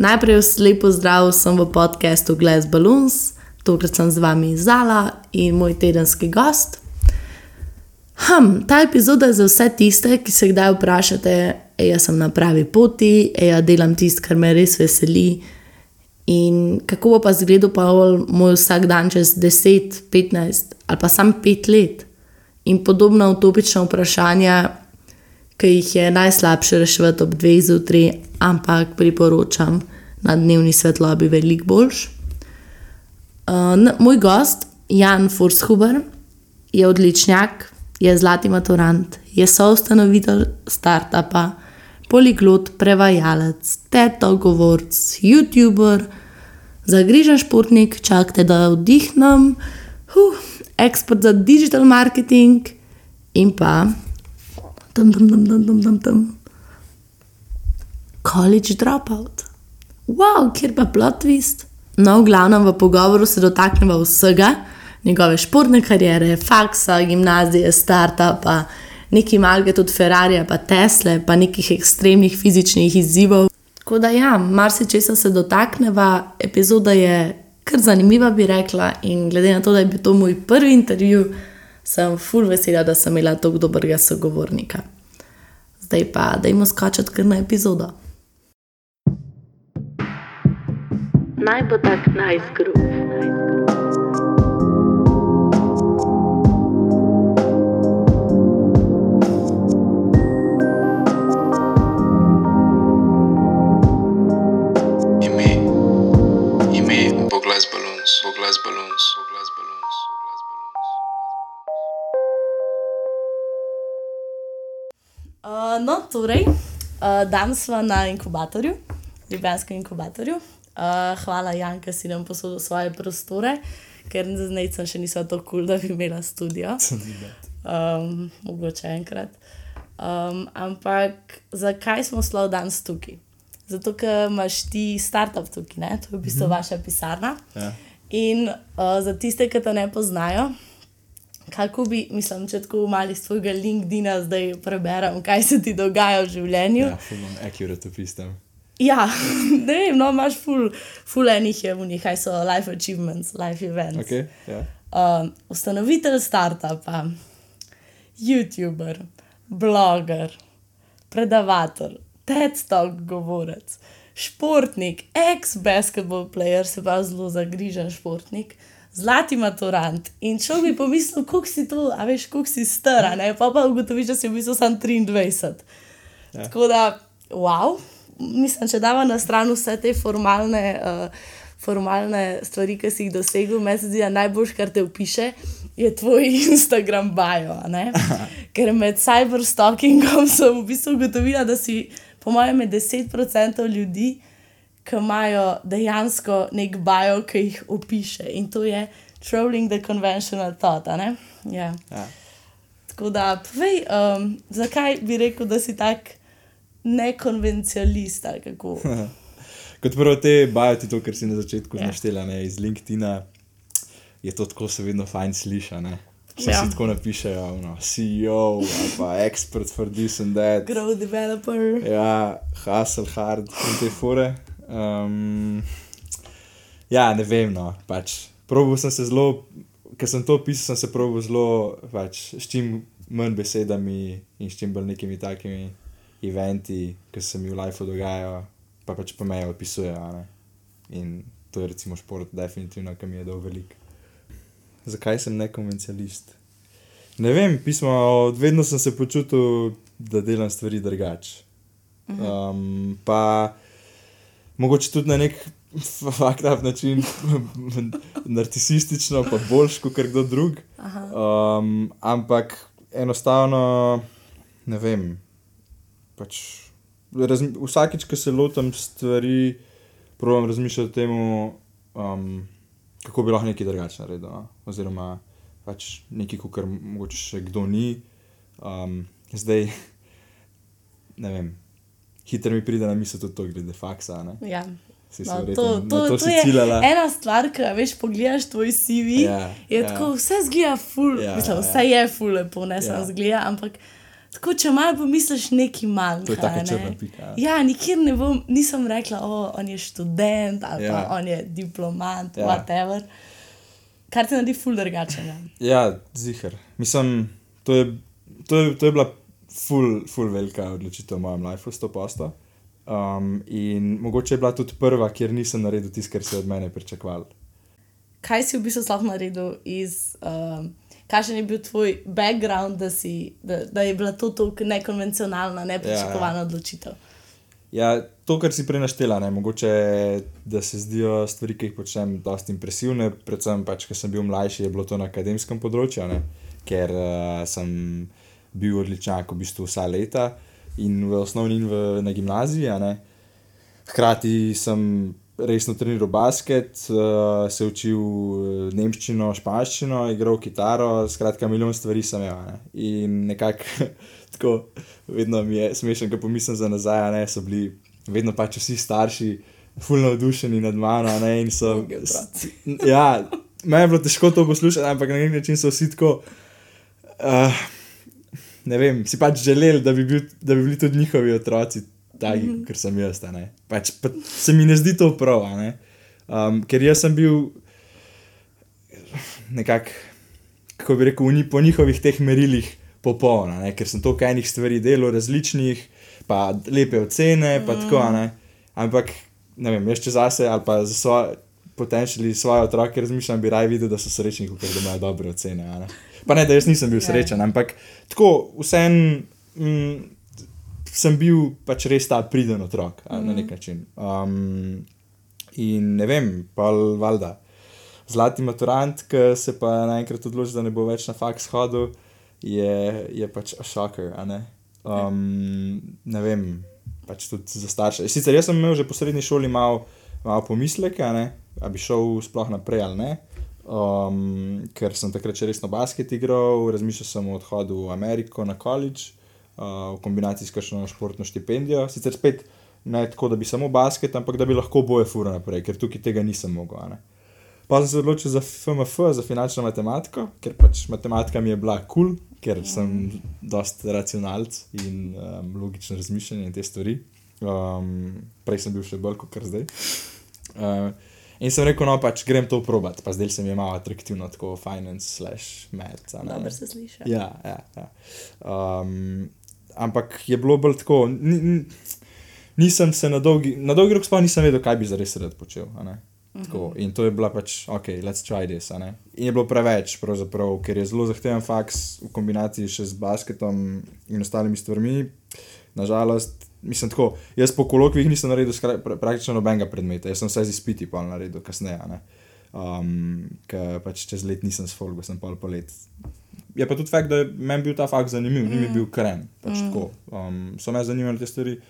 Najprej lepo zdrav, sem v podkastu Glass Balloons, tokrat sem z vami Zala in moj tedenski gost. Hm, ta epizoda je za vse tiste, ki se kdaj vprašate, da jaz sem na pravi poti, da ja delam tisto, kar me res veseli. In kako bo pa zgledal pa moj vsak dan čez 10, 15 ali pa samo 5 let. In podobna utopična vprašanja, ki jih je najslabše rešiti ob dveh zjutraj, ampak priporočam na dnevni svetlobi veliko boljš. Uh, moj gost, Jan Forshuber, je odličnjak, je zlati maturant, je soustanovitelj startupa, poliglot, prevajalec, teto govorc, YouTuber, zagrižen športnik, čakajte, da vdihnem, huh, ekspert za digital marketing in pa tam, tam, tam, tam, tam, tam, tam. College dropout. Wow, kjer pa plot twist. No, v glavnem v pogovoru se dotaknemo vsega, njegove športne kariere, faksa, gimnazije, startupa, neki malge tudi Ferrari, pa Tesla, pa nekih ekstremnih fizičnih izzivov. Tako da ja, marsikaj se dotakneva, epizoda je kar zanimiva, bi rekla. In glede na to, da je bil to moj prvi intervju, sem full vesela, da sem imela tako dobrega sogovornika. Zdaj pa, da jim skočiti kar na epizodo. Naj bo tak najzgrub. Ime, ime, Boglas Balloons, Boglas Balloons, Boglas Balloons, Uh, no, torej, uh, danes smo na inkubatorju, Ljubljanskem inkubatorju. Uh, hvala, Jan, da si nam posodil svoje prostore, ker zdaj sem še nisem tako kul, cool, da bi imela studio. Um, mogoče enkrat. Um, ampak zakaj smo slov danes tukaj? Zato, ker imaš ti startup tukaj, ne? to je v bistvu mm -hmm. vaša pisarna. Ja. In uh, za tiste, ki te ne poznajo, kako bi, mislim, če tako malo iz tvojega LinkedIn-a zdaj preberem, kaj se ti dogaja v življenju. Ja, on accurate opis tam. Ja, ne vem, no, imaš full, full enih je v njih, kaj so life achievements, life events. Okay, ja. Um, ustanovitelj startupa, YouTuber, bloger, predavator, TED-talk govorec, športnik, ex-basketball player, se pa zelo zagrižen športnik. Zlati maturant in šel bi pomislil, kako si to, a veš, kako si star, ne pa pa ugotoviš, da si v bistvu sam 23. Ja. Tako da, wow, mislim, če dava na stran vse te formalne, uh, formalne stvari, ki si jih dosegel, meni se zdi, da najboljš, kar te opiše, je tvoj Instagram bio. Ker med cyberstalkingom sem v bistvu ugotovila, da si, po mojem, med 10% ljudi, ki imajo dejansko nek bio, ki jih opiše. In to je trolling the conventional thought. a ne? Ja. Ja. Tako da, povej, um, zakaj bi rekel, da si tak nekonvencionalist ali kako? Kot prvo te bajati to, kar si na začetku Ja. yeah. naštela, ne, iz LinkedIn-a, je to tako se vedno fajn sliša. Vse Ja. yeah. si tako napišejo, no, CEO ali pa expert for this and that. Grow developer. Ja, hustle hard in te fore. Um, ja, ne vem, no, pač. Probal sem se zelo, ker sem to pisal, sem se probal zelo, pač, s čim manj besedami in s čim bolj nekimi takimi eventi, ki se mi v lifeu dogajajo, pa pač pa me opisujejo. In to je recimo šport, definitivno, ki mi je dal veliko. Zakaj sem nekonvencionalist? Ne vem, pismo, vedno sem se počutil, da delam stvari drugače. Um, pa mogoče tudi na nek faktav način, narcisistično, pa boljš kot kdo drug. Um, ampak enostavno, ne vem. Pač, razmi- vsakič, ko se lotim stvari, probujem razmišljati o tem, um, kako bi lahko nekaj drugače naredil. No? Oziroma, pač nekaj, kar mogoče še kdo ni. Um, zdaj, ne vem, hitro mi pride na misel tudi to, glede faksa. Ne? Ja. Si No, verjetno to, to, to to si je ciljala. ena stvar, ki veš, pogledaš tvoj CV. Ja, je ja. tako, vse zgleda ful, Ja, mislim, ja. vse je ful lepo, ne samo Ja. zgleda, ampak Tako, če malo pomisliš, neki manjka. To je taka ne. črna pika, ja. Ja, nikjer ne bom, nisem rekla, o, on je študent ali ja. Pa on je diplomat, ja. Whatever. Kar te naredi ful drugačnega. Ja, zihar. Mislim, to je, to je, to je bila ful, ful velika odločitev v mojem življenju, 100%. Um, in mogoče je bila tudi prva, kjer nisem naredil tisto, kar se je od mene pričakoval. Kaj si v bistvu sploh naredil iz, um, kakšen je bil tvoj background, da, si, da, da je bila to tako nekonvencionalna, nepričakovana ja, ja. odločitev? Ja, to, kar si prej naštela, ne, mogoče da se zdijo stvari, ki jih počnem, dosti impresivne. Predvsem, pač, ker sem bil mlajši, je bilo to na akademskem področju, ne, ker uh, sem bil odličnjak v bistvu vsa leta in v osnovni in v, na gimnaziji. Hkrati sem resno treniral basket, uh, se učil eh, nemščino, španščino, igral kitaro, skratka, milijon stvari sem imel. Ne. In nekako tako, vedno mi je smešno, ko pomislim za nazaj, ne, so bili vedno pač vsi starši. Fulno navdušeni nad mano, ne, in so. Ja, meni je bilo težko to poslušati, ampak na nek način so vsi tako. Uh, ne vem, si pač želeli, da bi, bil, da bi bili tudi njihovi otroci taki, mm -hmm. kot sem jaz. Pač, pa se mi ne zdi to prav, um, ker jaz sem bil nekako, kako bi rekel, ni- po njihovih teh merilih popoln, a ne, ker sem toliko enih stvari delal, različnih, pa lepe ocene, pa mm. tako, ne. Ampak, ne vem, jaz če zase ali pa za svoje. Potencialni svoje otroke razmišljam, bi raje videl, da so srečni, da imajo dobre ocene. Pa ne, da jaz nisem bil Ja. srečen, ampak tako, vsem mm, sem bil pač res ta priden otrok mm. na nek način. Um, in ne vem, pa valjda. Zlati maturant, ki se pa naenkrat odloči, da ne bo več na faks hodil, je, je pač šoker. Ne? Um, ne vem, pač tudi za starše. Sicer jaz sem imel že po srednji šoli malo, malo pomisleke, a ne, a bi šel sploh naprej ali ne. Um, ker sem takrat še resno basket igral, razmišljal sem o odhodu v Ameriko na college, uh, v kombinaciji s kakšno športno štipendijo. Sicer spet ne tako, da bi samo basket, ampak da bi lahko boje fura naprej, ker tukaj tega nisem mogel. Pa sem se odločil za FMF, za finančno matematiko, ker pač matematika mi je bila kul, cool, ker sem dosti racionalc in um, logično razmišljanje in te stvari. Um, prej sem bil še bolj kot zdaj. Uh, in sem rekel, no pač grem to probat, pa zdaj se mi je malo atraktivno, tako finance slash ne. Dobro se sliši. Ja, ja. ja. Um, ampak je bilo bolj tako. Ni, ni- nisem se na dolgi, na dolgi rok sploh nisem vedel, kaj bi zares rad počel. ne. Tako, in to je bila pač, ok, let's try this. In je bilo preveč, ker je zelo zahteven faks v kombinaciji še z basketom in ostalimi stvarmi. Nažalost, mislim tako, jaz po kolokvijih nisem naredil skra, pra, praktično nobenega predmeta, jaz sem vse z izpiti pa naredil kasneje. ne. Um, ker pač čez let nisem sfolgo, sem pol po let. Je pa tudi fakt, da je meni bil ta fakt zanimiv, mm. ni mi bil kren. Pač mm. tako. Um, so me zanimale te stvari.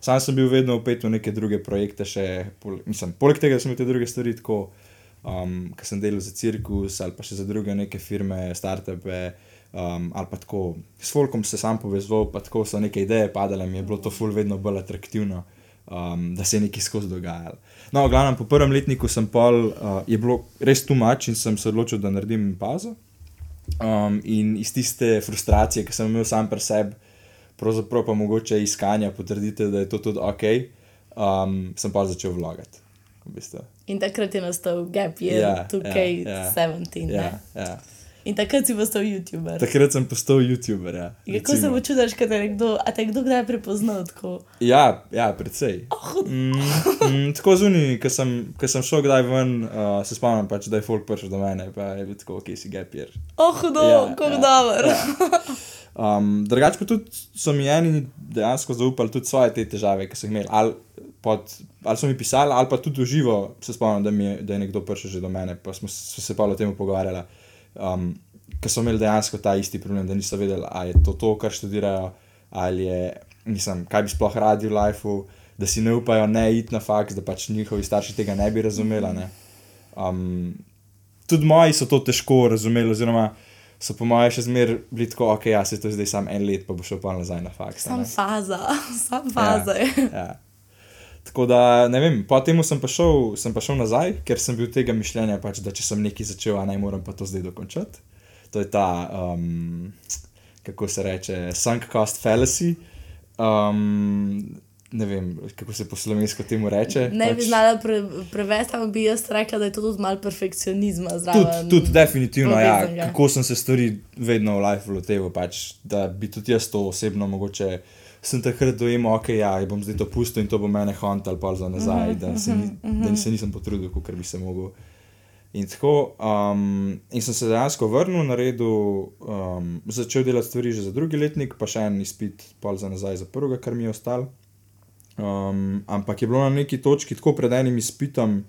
Sam sem bil vedno vpet v neke druge projekte, še, pol, mislim, poleg tega, sem imel te druge stvari, tako, um, ker sem delal za cirkus ali pa še za druge neke firme, startupe. Um, ali pa tako, s Folkom se sam povezoval, pa tako so neke ideje padale, mi je bilo to ful vedno bolj atraktivno, um, da se je nekaj skozi dogajalo. No, v glavnem, po prvem letniku sem pol, uh, je bilo res tu mač in sem se odločil, da naredim pauzo. Um, in iz tiste frustracije, ki sem imel sam pri sebi, pravzaprav pa mogoče iskanja potrdite, da je to tudi ok, um, sem pa začel vlogati. V bistvu. In takrat je nastal gap year, Ja, yeah, 2K17. ja, Yeah, Ja, ja. In takrat si postal YouTuber. Takrat sem postal YouTuber. Ja, In Kako se recimo. počutiš, kad te nekdo, a te kdo kdaj prepoznal tako? Ja, ja precej. Oh, Mm, mm, tako zunaj, ko sem, ko sem šel kdaj ven, uh, se spomnim, pač, da je folk prišel do mene, pa je bil tako, ok, si gapir. oh hudo, Ja, kako ja, dobro. Um, drugače pa tudi so mi eni dejansko zaupali tudi svoje te težave, ki so jih imeli. Ali, pod, ali so mi pisali, ali pa tudi v živo, se spomnim, da, je, da je nekdo prišel že do mene, pa smo s- se pa o tem pogovarjali. Um, Ker so imeli dejansko ta isti problem, da niso vedeli, ali je to to, kar študirajo, ali je, mislim, kaj bi sploh radi v lifeu, da si ne upajo ne iti na faks, da pač njihovi starši tega ne bi razumeli. Ne. Um, tudi moji so to težko razumeli, oziroma so po mojem še zmeraj bili tako, ok, ja, se to zdaj samo en let, pa bo šel pa nazaj na faks. Sam ne. faza, sam faza je. Ja. Tako da, ne vem, po tem sem, pa šel- sem pa šel nazaj, ker sem bil tega mišljenja, pač, da če sem nekaj začel, naj moram pa to zdaj dokončati. To je ta, um, kako se reče, sunk cost fallacy. Um, ne vem, kako se po slovensko temu reče. Ne bi pač- znala pre, prevesti, ampak bi jaz rekla, da je to tudi malo perfekcionizma Tudi, tudi definitivno, ja, povezanega. kako sem se stvari vedno v lifeu loteval, pač, da bi tudi jaz to osebno mogoče. Sem takrat dojemal, ok, ja, bom zdaj to pustil in to bo mene hontal pa za nazaj, da se, ni, da se nisem potrudil, kot bi se mogel. In tako, um, in sem se dejansko vrnil, naredil, um, začel delati stvari že za drugi letnik, pa še en izpit, pol za nazaj, za prvega, kar mi je ostalo. Um, ampak je bilo na neki točki, tako pred enim izpitom,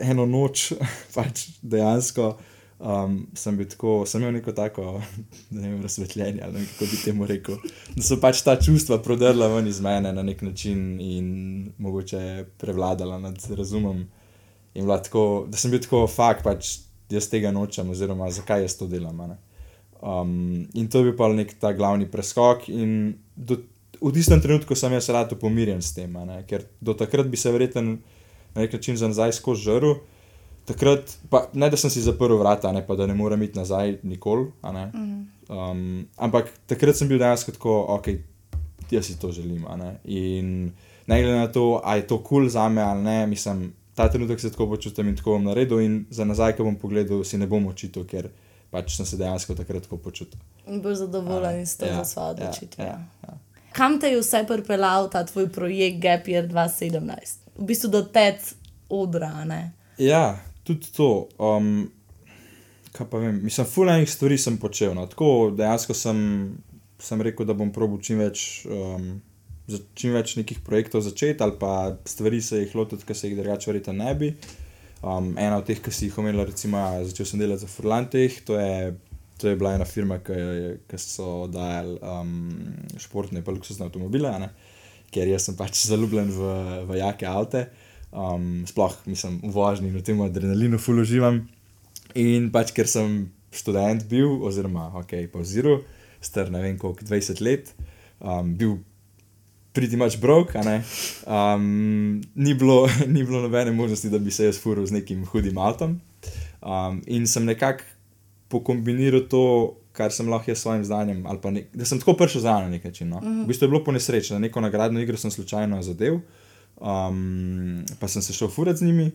eno noč, pač dejansko. Um, sem bil tako, sem imel neko tako, ne vem, razsvetljenje ali kako bi temu rekel. Da so pač ta čustva prodrla ven iz mene na nek način in mogoče prevladala nad razumom. In tako, da sem bil tako, fakt, pač jaz tega nočem, oziroma zakaj jaz to delam. ne. Um, in to je bil pa nek ta glavni preskok. In do, v tistem trenutku sem jaz rad pomirjen s tem, ker do takrat bi se verjetno na nek način za nazaj skozi žrl. Takrat, pa, ne da sem si zaprl vrata, ne pa da ne morem iti nazaj, nikoli. ne. Um, ampak takrat sem bil dejansko tako, ok, jaz si to želim. ne. In ne glede na to, ali je to kul cool za me ali ne, mislim, ta trenutek se tako počutim in tako bom naredil. In za nazaj, ko bom pogledal, si ne bom očitil, ker pač sem se dejansko takrat tako počutil. In bolj zadovoljen s tem Ja, za svojo ja, odločitev. ja, ja. Kam te je vse pripeljal ta tvoj projekt Gap Year 2017? V bistvu do tec odra, ne? Ja, tudi to. Um, kaj pa vem, mislim, fulajnih stvari sem počel. No. Tako dejansko sem, sem rekel, da bom probil čim več, um, čim več nekih projektov začeti, ali pa stvari se jih lotiti, ki se jih drugače verjetno ne bi. Um, ena od teh, ki si jih omenila, recimo, začel sem delati za Furlanteh, to je. To je bila ena firma, ki, ki so dajali um, športne in luksuzne avtomobile, ne? ker jaz sem pač zaljubljen v, v jake avte, um, sploh mislim v vožnji v tem adrenalinu ful uživam. In pač ker sem študent bil, oziroma ok, pauziral, star ne vem koliko, 20 let, um, bil pretty much broke, a ne. Um, ni, bilo, ni bilo nobene možnosti, da bi se jaz furil z nekim hudim avtom. Um, in sem nekako pokombiniral to, kar sem lahko jaz s svojim znanjem, ali pa nek, da sem tako prišel za na nek način. No. V bistvu je bilo po nesreči, na neko nagradno igro sem slučajno zadev, um, pa sem se šel furati z njimi.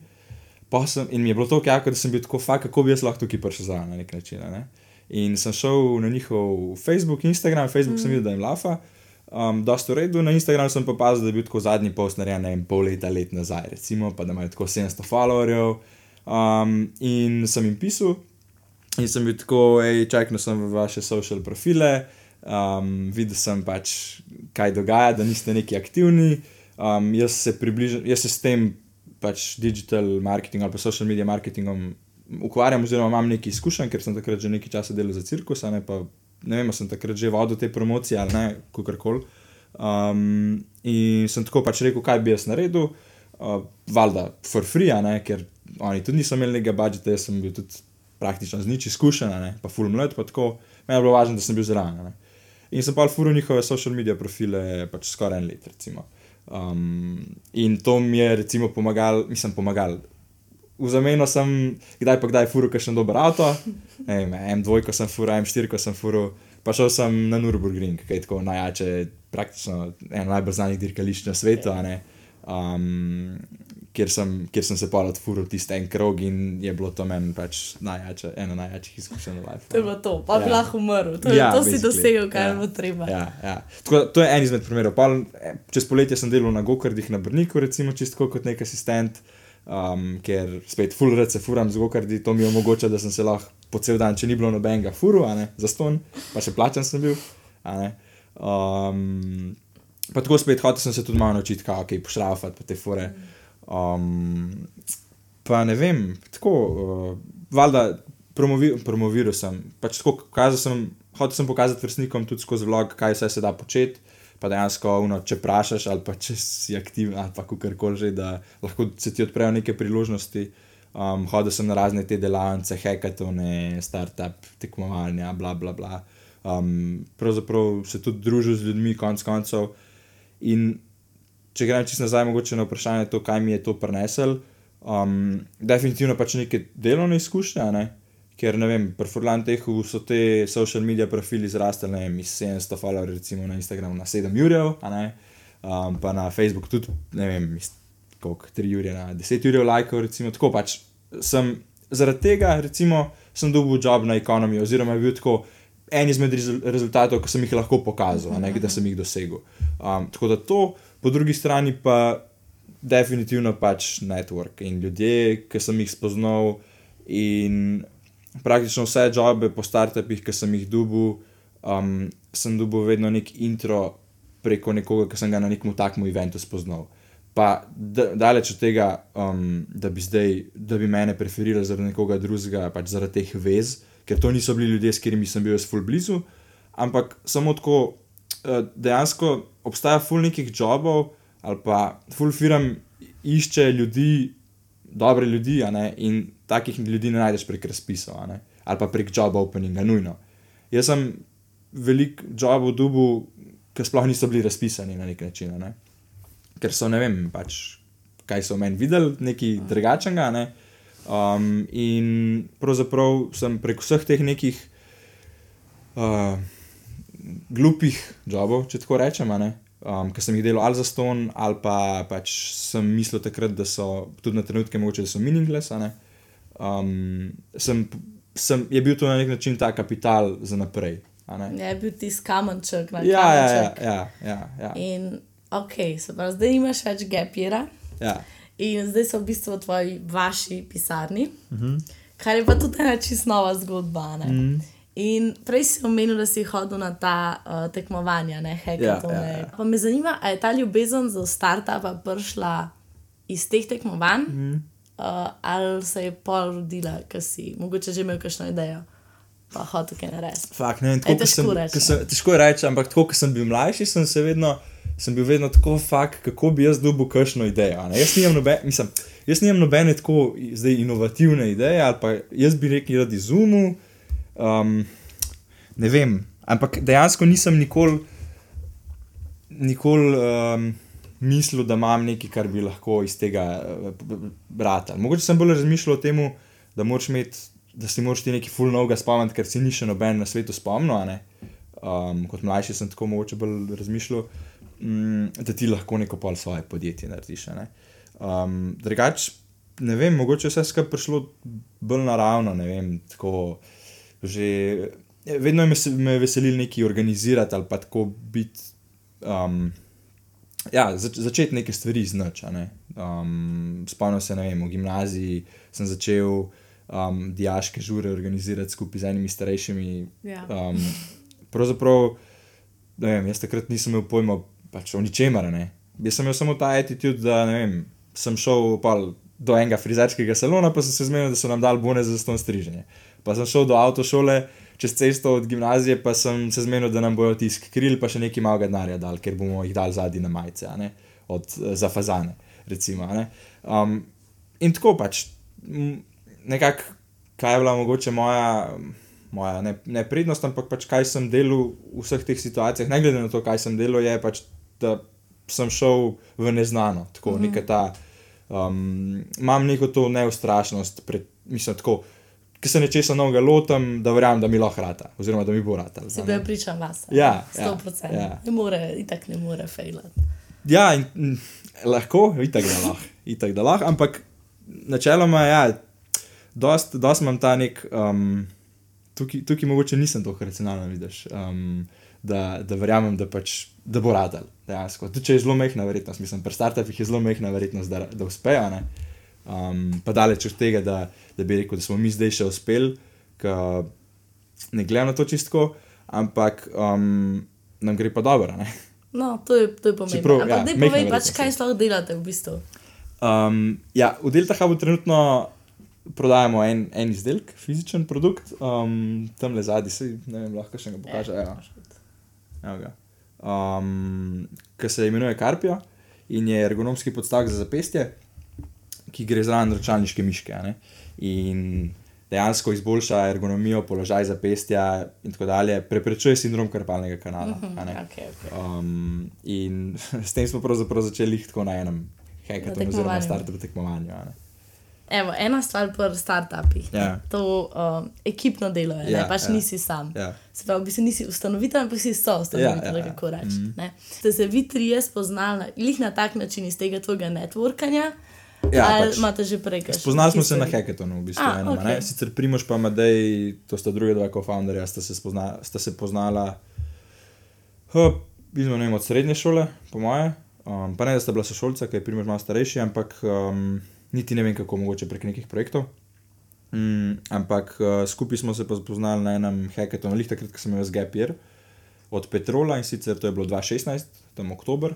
Sem, in mi je bilo to jako, da sem bil tako, fakt, kako bi jaz lahko tukaj prišel za na nek način. Ne? In sem šel na njihov Facebook, Instagram, Facebook mm. sem videl, da jim lafa. Um, dosta v redu, na Instagramu sem pa opazil, da je bil tako zadnji post narejen, ne vem, pol leta, let nazaj, recimo, pa da imajo tako 700 followerjev. Um, in sem jim pisal, in sem bil tako, hej, čakal sem v vaše social profile, um, videl sem pač, kaj dogaja, da niste neki aktivni. Um, jaz, se približam, jaz se s tem pač digital marketingom ali pa social media marketingom ukvarjam, oziroma imam nekaj izkušenj, ker sem takrat že nekaj časa delal za cirkus, ne pa ne vem, sem takrat že vodil te promocije ali ne, kakorkoli. Um, in sem tako pač rekel, kaj bi jaz naredil, uh, valjda, for free, ne, ker oni tudi niso imeli nekega budžeta, jaz sem bil tudi praktično z nič izkušen, ne, pa full mlad, pa tako, meni je bilo važno, da sem bil zraven. In sem pa furil njihove social media profile pač skoraj en let, recimo. Um, in to mi je recimo pomagalo, mislim, pomagalo. V zameno sem kdaj pa kdaj furil, ker sem dober avto, ne vem, M2 sem furil, M4 sem furil, pa šel sem na Nürburgring, ki je tako najjače, praktično eno najbolj znanih dirkališč na svetu. Um, kjer, sem, kjer sem se pa odfuril tisti en krog in je bilo to meni pač najjače, eno najjačih izkušenj v life. To je bilo to, pa bi Ja. lahko umrl. To, ja, to si dosegel, kar Ja. ja. bo treba. Ja, ja. Tako, to je en izmed primerov. Pol, eh, čez poletje sem delal na Gokardih na Brniku, recimo čisto kot nek asistent, um, ker spet full rad se furam z Gokardi, to mi omogoča, da sem se lahko po cel dan, če ni bilo nobenega furu, za ston, pa še plačan sem bil. Um, pa tako spet hotel sem se tudi malo naučiti, kako okay, pošrafati pa te fore. Um, pa ne vem, tako, uh, valjda promovi, promoviral sem. Pač tako, sem, hotel sem pokazati vrstnikom tudi skozi vlog, kaj vse se da početi. Pa dejansko, uno, če vprašaš, ali pa če si aktiven, ali pa karkoli že, da lahko se ti odprejo neke priložnosti. Um, hodil sem na razne te delavnice, hekatone, start-up, tekmovanja, bla, bla, bla. Um, pravzaprav se tudi družil z ljudmi, konc koncev. In če grem čisto nazaj, mogoče na vprašanje, to, kaj mi je to prinesel. Um, definitivno pač neke delovne izkušnje, ne? ker ne vem, pri Furlantehu so te social media profili zrastli ne vem, iz 700 followerjev, recimo na Instagramu na 7 jurjev, um, pa na Facebooku tudi, ne vem, iz koliko, 3 jurje na 10 jurjev lajkov, recimo tako pač sem zaradi tega, recimo, sem dobil job na ekonomiji, oziroma je bil tako en izmed rezul- rezultatov, ki sem jih lahko pokazal, ne, da sem jih dosegel. Um, tako da to, po drugi strani pa definitivno pač network in ljudje, ki sem jih spoznal, in praktično vse jobe po startupih, ki sem jih dubil, um, sem dubil vedno nek intro preko nekoga, ki sem ga na nekem takmu eventu spoznal. Pa da- daleč od tega, um, da bi zdaj, da bi mene preferirali zaradi nekoga drugega, pač zaradi teh vez, ker to niso bili ljudje, s katerimi sem bil jaz full blizu, ampak samo tako, eh, dejansko obstaja full nekih jobov ali pa full firm išče ljudi, dobre ljudi, ne, in takih ljudi ne najdeš prek razpisov, ali pa prek job openinga, nujno. Jaz sem veliko jobov dubu, ki sploh niso bili razpisani na nek način, ne. ker so ne vem, pač, kaj so v meni videli, nekaj drugačnega. Ne? Um, in pravzaprav sem prek vseh teh nekih uh, glupih jobov, če tako rečem, a ne, um, ki sem jih delal ali za ston, ali pa pač sem mislil takrat, da so tudi na trenutke mogoče, da so meaningless. a ne, Um, sem, sem, je bil to na nek način ta kapital za naprej. a ne. Je bil ti skamenček na Ja, ja, ja, kamenček. ja, ja, ja, In ok, se pravi, zdaj imaš več gapira. ja. In zdaj so v bistvu v tvoji vaši pisarni, uh Mhm. -huh. kar je pa tudi ena čist nova zgodba. Uh Mhm. In prej si omenil, da si hodil na ta uh, tekmovanja, ne hekatone. Ja, ja, ja. Pa me zanima, ali je ta ljubezen za startupa prišla iz teh tekmovanj, uh Mhm. -huh. uh, ali se je pol rodila, ker si mogoče že imel kakšno idejo, pa hotel kaj narediti. Fak, ne Je tako, ko težko sem, reči, sem, težko je reči, ampak tako, ko sem bil mlajši, sem, se vedno, sem bil vedno tako fak, kako bi jaz dobil kakšno idejo. ne. Jaz nimam, nobe, mislim, jaz nimam nobene tako zdaj inovativne ideje, ali pa jaz bi rekel, rad izumil. Um, ne vem, ampak dejansko nisem nikoli nikoli um, mislil, da imam nekaj, kar bi lahko iz tega brata. Mogoče sem bolj razmišljal o tem, da, imeti, da si moraš ti nekaj full novega spomniti, ker si ni še noben na svetu spomnil. Um, kot mlajši sem tako mogoče bolj razmišljal, mm, da ti lahko neko pol svoje podjetje narediš. ne. Um, drugač, ne vem, mogoče vse skupaj prišlo bolj naravno, ne vem, tako že. Vedno me, se- me veselili neki organizirati ali pa tako biti. Um, ja, zač, začeti neke stvari iz nič. a ne. Um, spomnim se, ne vem, v gimnaziji sem začel um, diaške žure organizirati skupaj z enimi starejšimi. Ja. Um, pravzaprav, ne vem, jaz takrat nisem imel pojma pač o ničemer. ne. Jaz sem imel samo ta attitude, da vem, sem šel pol do enega frizerskega salona, pa sem se zmenil, da so nam dali bone za ston striženje. Pa sem šel do avtošole, čez cesto od gimnazije, pa sem se zmenil, da nam bojo tisk kril, pa še nekaj malega denarja dal, ker bomo jih dali zadnji na majice, od, eh, za fazane. Recimo, um, in tako pač, nekako, kaj je bila mogoče moja, moja ne, ne prednost, ampak pač kaj sem delal v vseh teh situacijah, ne glede na to, kaj sem delal, je pač, da sem šel v neznano. Tako, mm -hmm. ta, um, imam neko to neustrašnost, pred, mislim, tako. Ki se nečesa novega lotim, da verjamem, da mi lahko rata, oziroma da mi bo rata. Si bil pričan vas. Ja, sto ja, procentno. ja. Ne more, itak ne more fejlati. Ja, in, mm, lahko, itak da lahko, itak da lahko, ampak načeloma, ja, dost, dost imam ta nek, um, tukaj, tukaj mogoče nisem tako racionalen, vidiš, um, da, da verjamem, da, pač, da bo radal, dejansko. Tudi če je zelo mehna verjetnost, mislim, pri startupih je zelo mehna verjetnost, da, da uspejo, ne. Um, pa daleč od tega, da, da bi rekel, da smo mi zdaj še uspeli, ker ne gledam na to čistko, ampak um, nam gre pa dobro, ne. No, to je, to je pomembno. Čeprav, Ampak ja, ja, majhna povej, pač, kaj ja. sploh delate v bistvu. Um, ja, v Delta Hubu trenutno prodajamo en, en izdelek, fizičen produkt, um, tam le zadnji, se ne vem, lahko še ga pokaže. Ja, Evo ga. Um, ki se imenuje Karpio in je ergonomski podstavek za zapestje, ki gre zraven računalniške miške. ne. In dejansko izboljša ergonomijo, položaj zapestja in tako dalje, preprečuje sindrom karpalnega kanala. a ne. Okay, okay. Um, in s tem smo pravzaprav začeli tako na enem hackathonu oziroma tekmovanju. startup tekmovanju. Evo, ena stvar pri startupih. ne, Ja. To um, ekipno delo je, Ja, ja, pač ja. ja. nisi sam. Ja. Se pravi, v bistvu nisi ustanovitelj, ampak si so ustanovitelj, ja, ja. kako reči. Mm. Ste se vi trije spoznali na, glih na tak način iz tega tvojega networkanja? Ja, ali pač imate že prej? Spoznali smo se na hackathonu, v bistvu. A, enem, a ne. Sicer Primož pa Madej, to sta druga dva co-founderja, sta se, spozna, sta se poznala huh, vem, od srednje šole, po moje. Um, pa ne, da sta bila sošolca, ker je Primož malo starejši, ampak um, niti ne vem kako, mogoče prek nekih projektov. Mm, ampak uh, skupaj smo se pa spoznali na enem hackathonu, lih takrat, ko sem imel Gap Year od Petrola in sicer to je bilo 2016, tam oktober,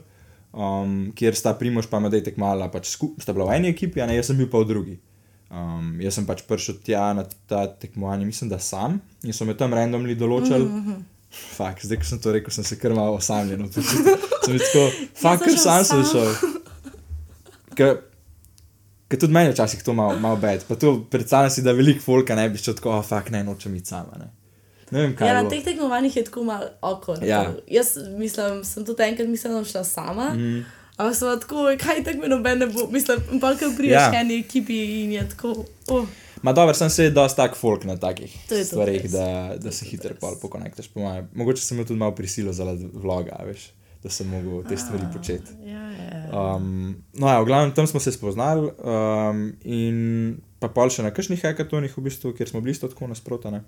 um, kjer sta Primož pa Madej tekmala, pač skup, sta bila v eni ekipi, a ne, jaz sem bil pa v drugi. Um, jaz sem pač prišel tja na ta tekmovanje, mislim, da sam in so me tam randomly določili. Mm -hmm. Fak, zdaj, ko sem to rekel, sem se kar malo osamljen. počutil. Sem tako, fak, ker sam sem šel. Ker ker tudi meni včasih to malo mal bed. Pa to predstavljam si, da veliko folka ne bi šel tako, oh, fak, ne, nočem iti sama. Ne, ne vem. Ja, na teh tekmovanjih je tako malo okor. Ja. Jaz mislim, sem tudi enkrat mislila, da šla sama. Mm. Ampak sem tako, kaj tako me noben ne bo, mislim, pa kar priješ Ja. eni ekipi in je tako, oh, Ma dobro, sem se dosti tak folk na takih res. da, da se hitro pol pokonektaš. Po mojem. Mogoče sem imel tudi malo prisilo zaradi vloga, veš, da sem mogel te stvari početi. ja, ja. Um, no, ja, v glavnem tam smo se spoznali um, in pa pol še na kakšnih hackatonih, v bistvu, kjer smo bili tako nasprotane.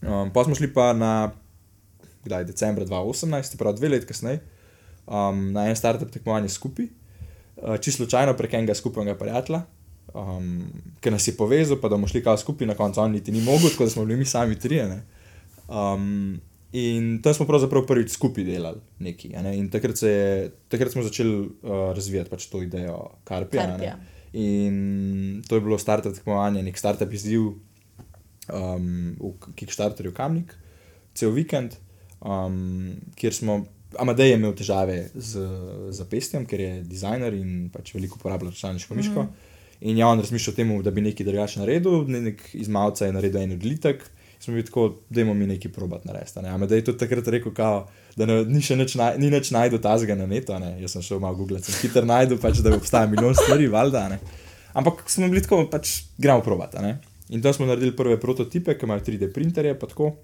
Um, pa smo šli pa na, kdaj, decembra 2018, prav dve let kasneje, um, na en startup tekmovanje skupaj, uh, čisto slučajno prek enega skupnega prijatelja. Um, ki nas je povezal, pa da bomo šli kao skupaj, na koncu on niti ni mogel, tako da smo bili mi sami trije. ne. Um, in tam smo pravzaprav prvič skupaj delali nekaj. Ne? In takrat, se je, takrat smo začeli uh, razvijati pač to idejo Karpija. Karpija. In to je bilo startup tekmovanje, nek startup izziv um, v Kickstarterju Kamnik, cel vikend, um, kjer smo. Amadej je imel težave z zapestjem, ker je dizajner in pač veliko uporablja računalniško miško. In je on razmišljal o tem, da bi nekaj drugače naredil, ne- nek iz malca je naredil en odlitek. Smo bili tako, da imamo mi nekaj probat narediti. a Ne? Amadej je tudi takrat rekel, kao, da ne, ni še nič, naj, ni nič najdu tazga na netu. Ne? Jaz sem šel malo googlati, sem hitro najdel, pač, da obstaja milijon stvari, valjda. Ne? Ampak smo bili tako, pač gremo probat. a ne. In tam smo naredili prve prototipe, ki imajo 3D printerje, pa tako.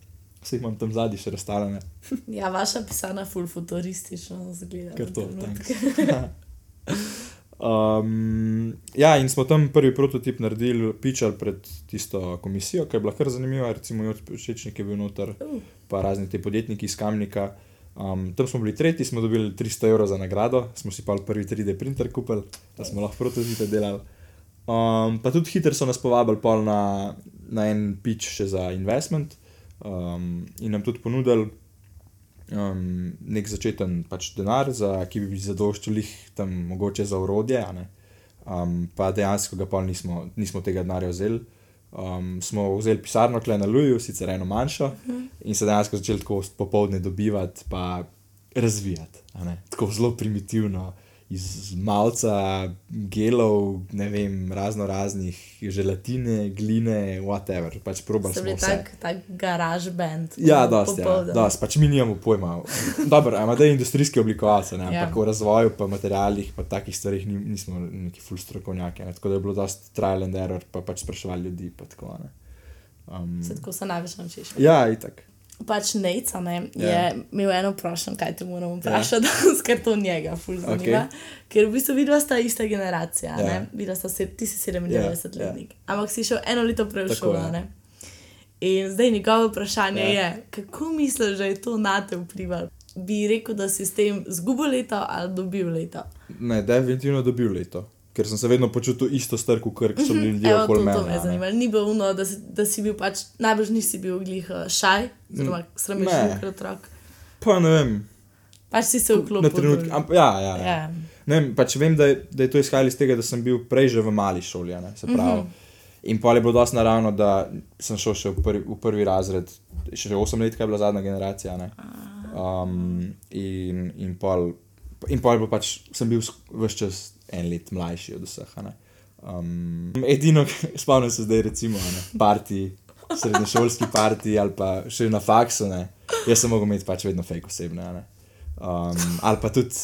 Se jih imam tam zadnji še razstavljene. ja, vaša pisana ful futuristično zgleda. Ker to, trenutke. um, ja, in smo tam prvi prototip naredili, pičali pred tisto komisijo, ki je bila kar zanimiva, recimo Joč Pečečnik je bil noter, Uh. pa razni ti podjetniki iz Kamnika. Um, tam smo bili tretji, smo dobili 300 evrov za nagrado, smo si pa prvi 3D printer kupili, da smo lahko prototipe delali. Um, pa tudi hitro so nas povabili pol na, na en pitch še za investment um, in nam tudi ponudili um, nek začeten pač denar, za, ki bi zadoščil jih tam mogoče za urodje, um, pa dejansko ga pol nismo, nismo tega denarja vzeli. Um, smo vzeli pisarno kle na Luju, sicer eno manjšo, in se dejansko začeli tako popoldne dobivati, pa razvijati. Tako zelo primitivno, iz malca, gelov, ne vem, razno raznih želatine, gline, whatever. Pač probali Ste smo bili vse. tak, tak garaž band. Ja, dosti, ja, dosti, pač mi nimamo pojma. Dobro, ima da je industrijski oblikovalec, ne, ampak Ja. v razvoju, pa materialih, pa takih stvarih ni, nismo neki full strokovnjaki. Ne, tako da je bilo dosti trial and error, pa pač spraševali ljudi. Pa tako, ne. um, Se tako se največ naučiš. ja, itak. Pač Nejca ne, je Ja. imel eno vprašanje, kaj te moramo vprašati, ja. ker to njega ful zanima. Okej. Ker v bistvu vidva sta ista generacija, Ja. ja. vidva sta se, ti si 97 Ja, ja. letnik, ampak si šel eno leto prej v šolo. ja. ne. In zdaj njegovo vprašanje Ja. ja. je, kako misliš, da je to na te vplivalo? Bi rekel, da si s tem zgubil leto ali dobil leto? Ne, definitivno dobil leto. Ker sem se vedno počutil isto strko, ker so bili ljudje Evo, okoli mene. to me je zanimalo. Ni bilo uno, da si, da si bil pač, najbrž nisi bil glih uh, šaj, oziroma sramežljiv ne. kot otrok. Pa ne vem, Pač si se na vklopil. trenutek. amp- Ja, ja, ja. Ja. Ne, vem, pač vem, da je, da je to izhajalo iz tega, da sem bil prej že v mali šoli. Ne, se pravi. Mhm. In pol je bilo dosti naravno, da sem šel še v prvi, v prvi razred, še 8 let, kaj je bila zadnja generacija. ne. Um, in, in, pol, in pol je bilo pač, sem bil vse čas en let mlajši od vseh. Um, edino, spomnim se zdaj, recimo, ne, parti, srednješolski parti ali pa še na faksu. Ne. Jaz sem mogel imeti pač vedno fake osebne. Um, ali pa tudi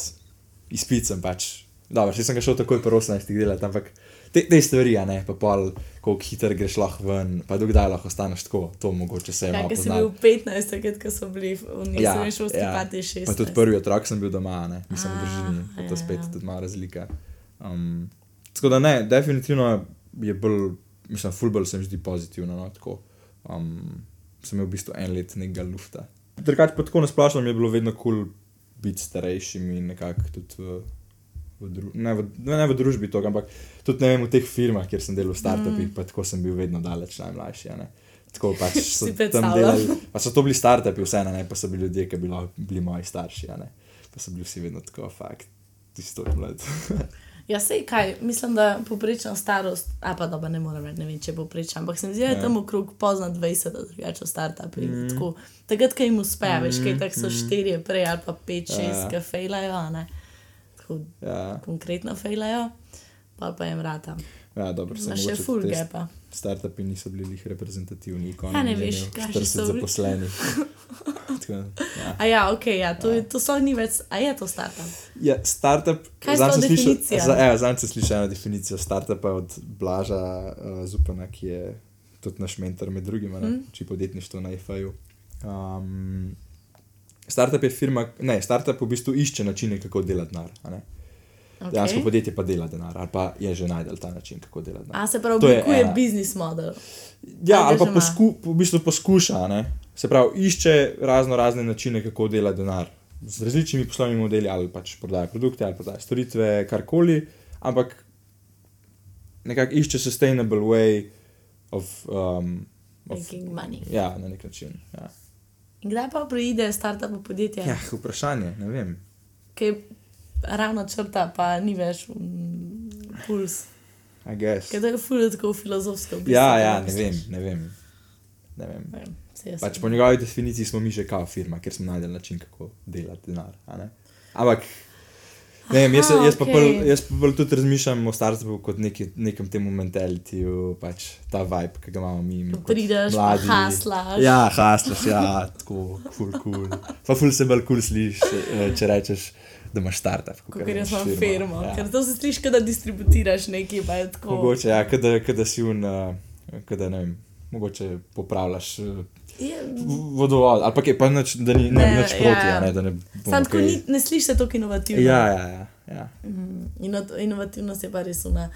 izpit sem pač. Dobro, še sem ga šel takoj po 18 delati, ampak te, te stvari, a ne, pa pol, koliko hiter greš lahko ven, pa dokdaj lahko ostaneš tako, to mogoče se je Ja, ker poznalo. bil 15, takrat, ko so bili v nisem šolski ja, pati 16. Pa tudi prvi otrok sem bil doma, ne, nisem v družini, to ja, spet ja. tudi malo razlika. Um, tako da ne, definitivno je bolj, mislim, fulbol se mi zdi pozitivno, no, tako. Um, sem imel v bistvu en let nekega lufta. Drugače pa tako nasplošno mi je bilo vedno kul cool biti starejšim in nekako tudi v, v, dru, ne, v, ne v družbi to, ampak tudi ne vem, v teh firmah, kjer sem delal v startupih, mm. pa tako sem bil vedno daleč najmlajši. a ne. Tako pač so Si tam delali, pa so to bili startupi, vseeno, ne, pa so bili ljudje, ki bi lahko bili moji starši, a ne. Pa so bili vsi vedno tako, fakt, tisto mlad. Ja, sej kaj, mislim, da poprečna starost, a pa dobro, ne morem reči, ne vem, če je poprečna, ampak se mi zdi, da je Ja. tam okrog pozna 20, da drugače v startupih. Mm. Tako, takrat, ko jim uspe, mm. veš, kaj tako so štirje prej ali pa pet, šest, Ja. ja. ki fejlajo, ne. Tako ja, konkretno fejlajo, pa pa jim rata. Ja, dobro, sem še full te gepa. Startupi niso bili reprezentativni, kot Ja, ne veš, 40 so bili. zaposlenih. Tako, ja. A ja, ok, ja, to, ja. to so ni več, a je to startup. Ja, startup. Kaj to sem slišal- Zanj sem slišal eno definicijo startupa od Blaža uh, Zupana, ki je tudi naš mentor, med drugim, mm. či podjetništvo na IFA-ju. Um, startup je firma, ne, startup v bistvu išče načine, kako delati denar. Ne. Dejansko Okay. podjetje pa dela denar, ali pa je že najdel ta način, kako dela denar. A se pravi, oblikuje biznis model. Ja, Ali ali pa posku, v bistvu poskuša, ne? se pravi, išče razno razne načine, kako dela denar. Z različnimi poslovnimi modeli, ali pač prodaja produkte, ali prodaja storitve, karkoli, ampak nekako išče sustainable way of. Um, of Making money. ja, na nek način. Ja. In kdaj pa pride startup v podjetje? ja, vprašanje, ne vem. ki je ravno črta, pa ni več mm, puls. I guess. Ker to je fully tako filozofsko. v bistvu, Ja, kaj ja, ne vem, ne vem. Ne vem. Ne vem, Pač po njegovi definiciji smo mi že kao firma, ker smo najdeli način, kako delati denar. Ampak, ne vem, jaz, Aha, jaz, pa okej. bolj, jaz pa bolj tudi razmišljam o startupu kot neki, nekem temu mentalitiju, pač ta vibe, ki ga imamo mi. kot Prideš, pa mladi. haslaš. Ja, haslaš, ja, tako, ful cool. Pa ful se bolj cool slišiš, eh, če rečeš, da imaš startup. Kot jaz imam firmo. Ja. Ker to se sliši, da distributiraš nekaj, pa je tako. Mogoče, ja, kada, kada si un, uh, kada ne vem, mogoče popravljaš uh, Je, vodovod, ali pa kaj, pa nič, da ni ne, Ne, ne, nič ja, proti, ja. ja, ne, da ne Sam tako kaj- ni, ne slišiš se tako inovativno. Ja, ja, ja. ja. Mm, ino- inovativnost je pa res una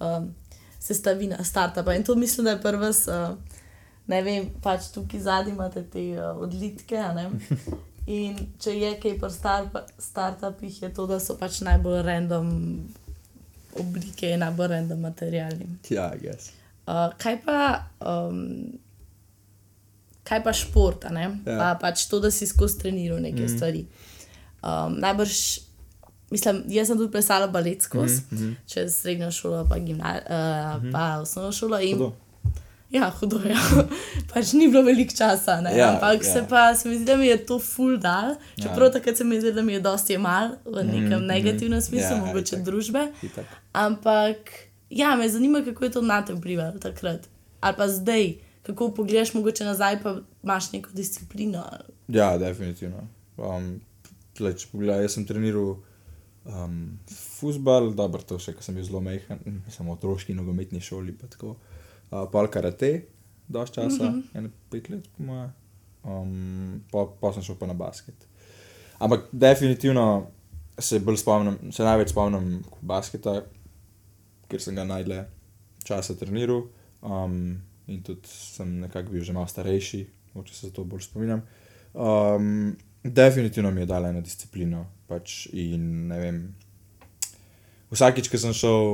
um, sestavina startupa. In to mislim, da je prva, uh, ne vem, pač tukaj zadnji imate te uh, odlitke. In če je kaj pri startup- startupih, je to, da so pač najbolj random oblike, najbolj random materiali. Ja, guess. Uh, kaj pa. Um, Kaj pa šport? Ja. Pa pač to, da si skozi treniral neke mm. stvari. Um, najbrž, mislim, jaz sem tudi plesala balet skozi, mm -hmm. čez srednjo šolo, pa, gimna, uh, mm -hmm. pa osnovno šolo. In, Hudo. Ja, hudo je. pač ni bilo veliko časa, ne? Ja, ampak ja. se pa se mi zdi, da mi je to full dal. Čeprav Ja. takrat se mi zdi, da mi je dosti mal v nekem mm negativnem smislu, Ja, mogoče itak. družbe. Itak. Ampak, ja, me zanima, kako je to na te vplivalo takrat. Ali pa zdaj, kako pogledaš mogoče nazaj, pa imaš neko disciplino. Ja, definitivno. Um, tle, če pogledaj, jaz sem treniral um, futbal, dobro, to še, ko sem bil zelo majhen, samo otroški nogometni šoli, pa tako. Uh, pol karate, dož časa, mm -hmm. ene pet let, po moje. Um, pa, pa sem šel pa na basket. Ampak definitivno se spomnim, se največ spomnim basketa, ker sem ga najdle časa treniral. Um, in tudi sem nekako bil že malo starejši, če se to bolj spominjam. Um, definitivno mi je dala eno disciplino. Pač in vem. Vsakič, ko sem šel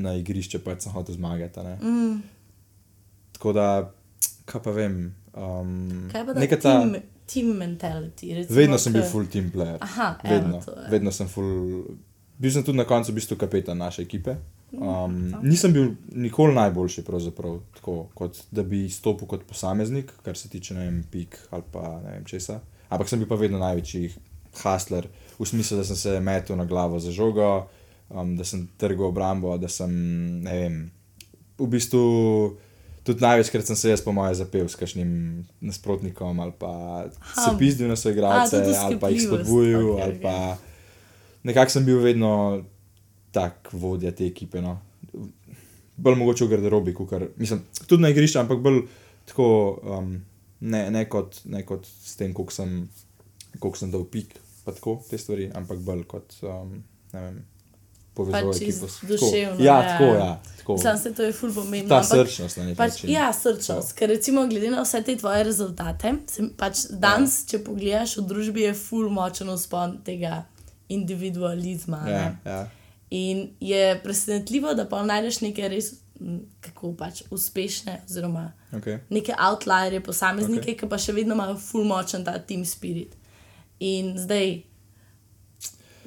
na igrišče, pač sem hotel zmagati. Mm. Tako da, kaj pa vem. Um, Kaj pa da ta... team, team mentality? Recimo, Vedno sem bil full team player. Aha, evo, vedno, to je. vedno sem full. Bil sem tudi na koncu v bistvu kapetan naše ekipe. Mm, Um, nisem bil nikoli najboljši, tako, kot da bi stopil kot posameznik, kar se tiče vem, pik ali pa ne vem česa. Ampak sem bil pa vedno največji hustler, v smislu, da sem se metel na glavo za žogo, um, da sem trgal obrambo, da sem, ne vem, v bistvu tudi največkrat sem se jaz po moje zapel s kakšnim nasprotnikom ali pa se Aha. pizdil na svoje igralce ali pa jih spodbujal okej, ali pa nekako sem bil vedno tak vodja te ekipe. No. bolj mogoče v garderobi, kukar, mislim, tudi na igrišču, ampak bolj tako, um, ne, ne, kot, ne kot s tem, koliko sem, koliko sem dal pik, pa tako te stvari, ampak bolj kot, um, ne vem, povezovati Pač ekipo. iz- Tako. duševno, Ja, ja. tako, ja. Tako. Sam se to je ful pomembno. Ta ampak srčnost na nek Pač, način. ja, srčnost. Ker recimo, glede na vse te tvoje rezultate, sem, pač danes, če pogledaš v družbi, je ful močen uspon tega individualizma. Ja, ne. ja. In je presenetljivo, da pa najdeš neke res, kako pač uspešne, oziroma Okay. neke outlierje, posameznike, okay. ki pa še vedno imajo ful močen ta team spirit. In zdaj,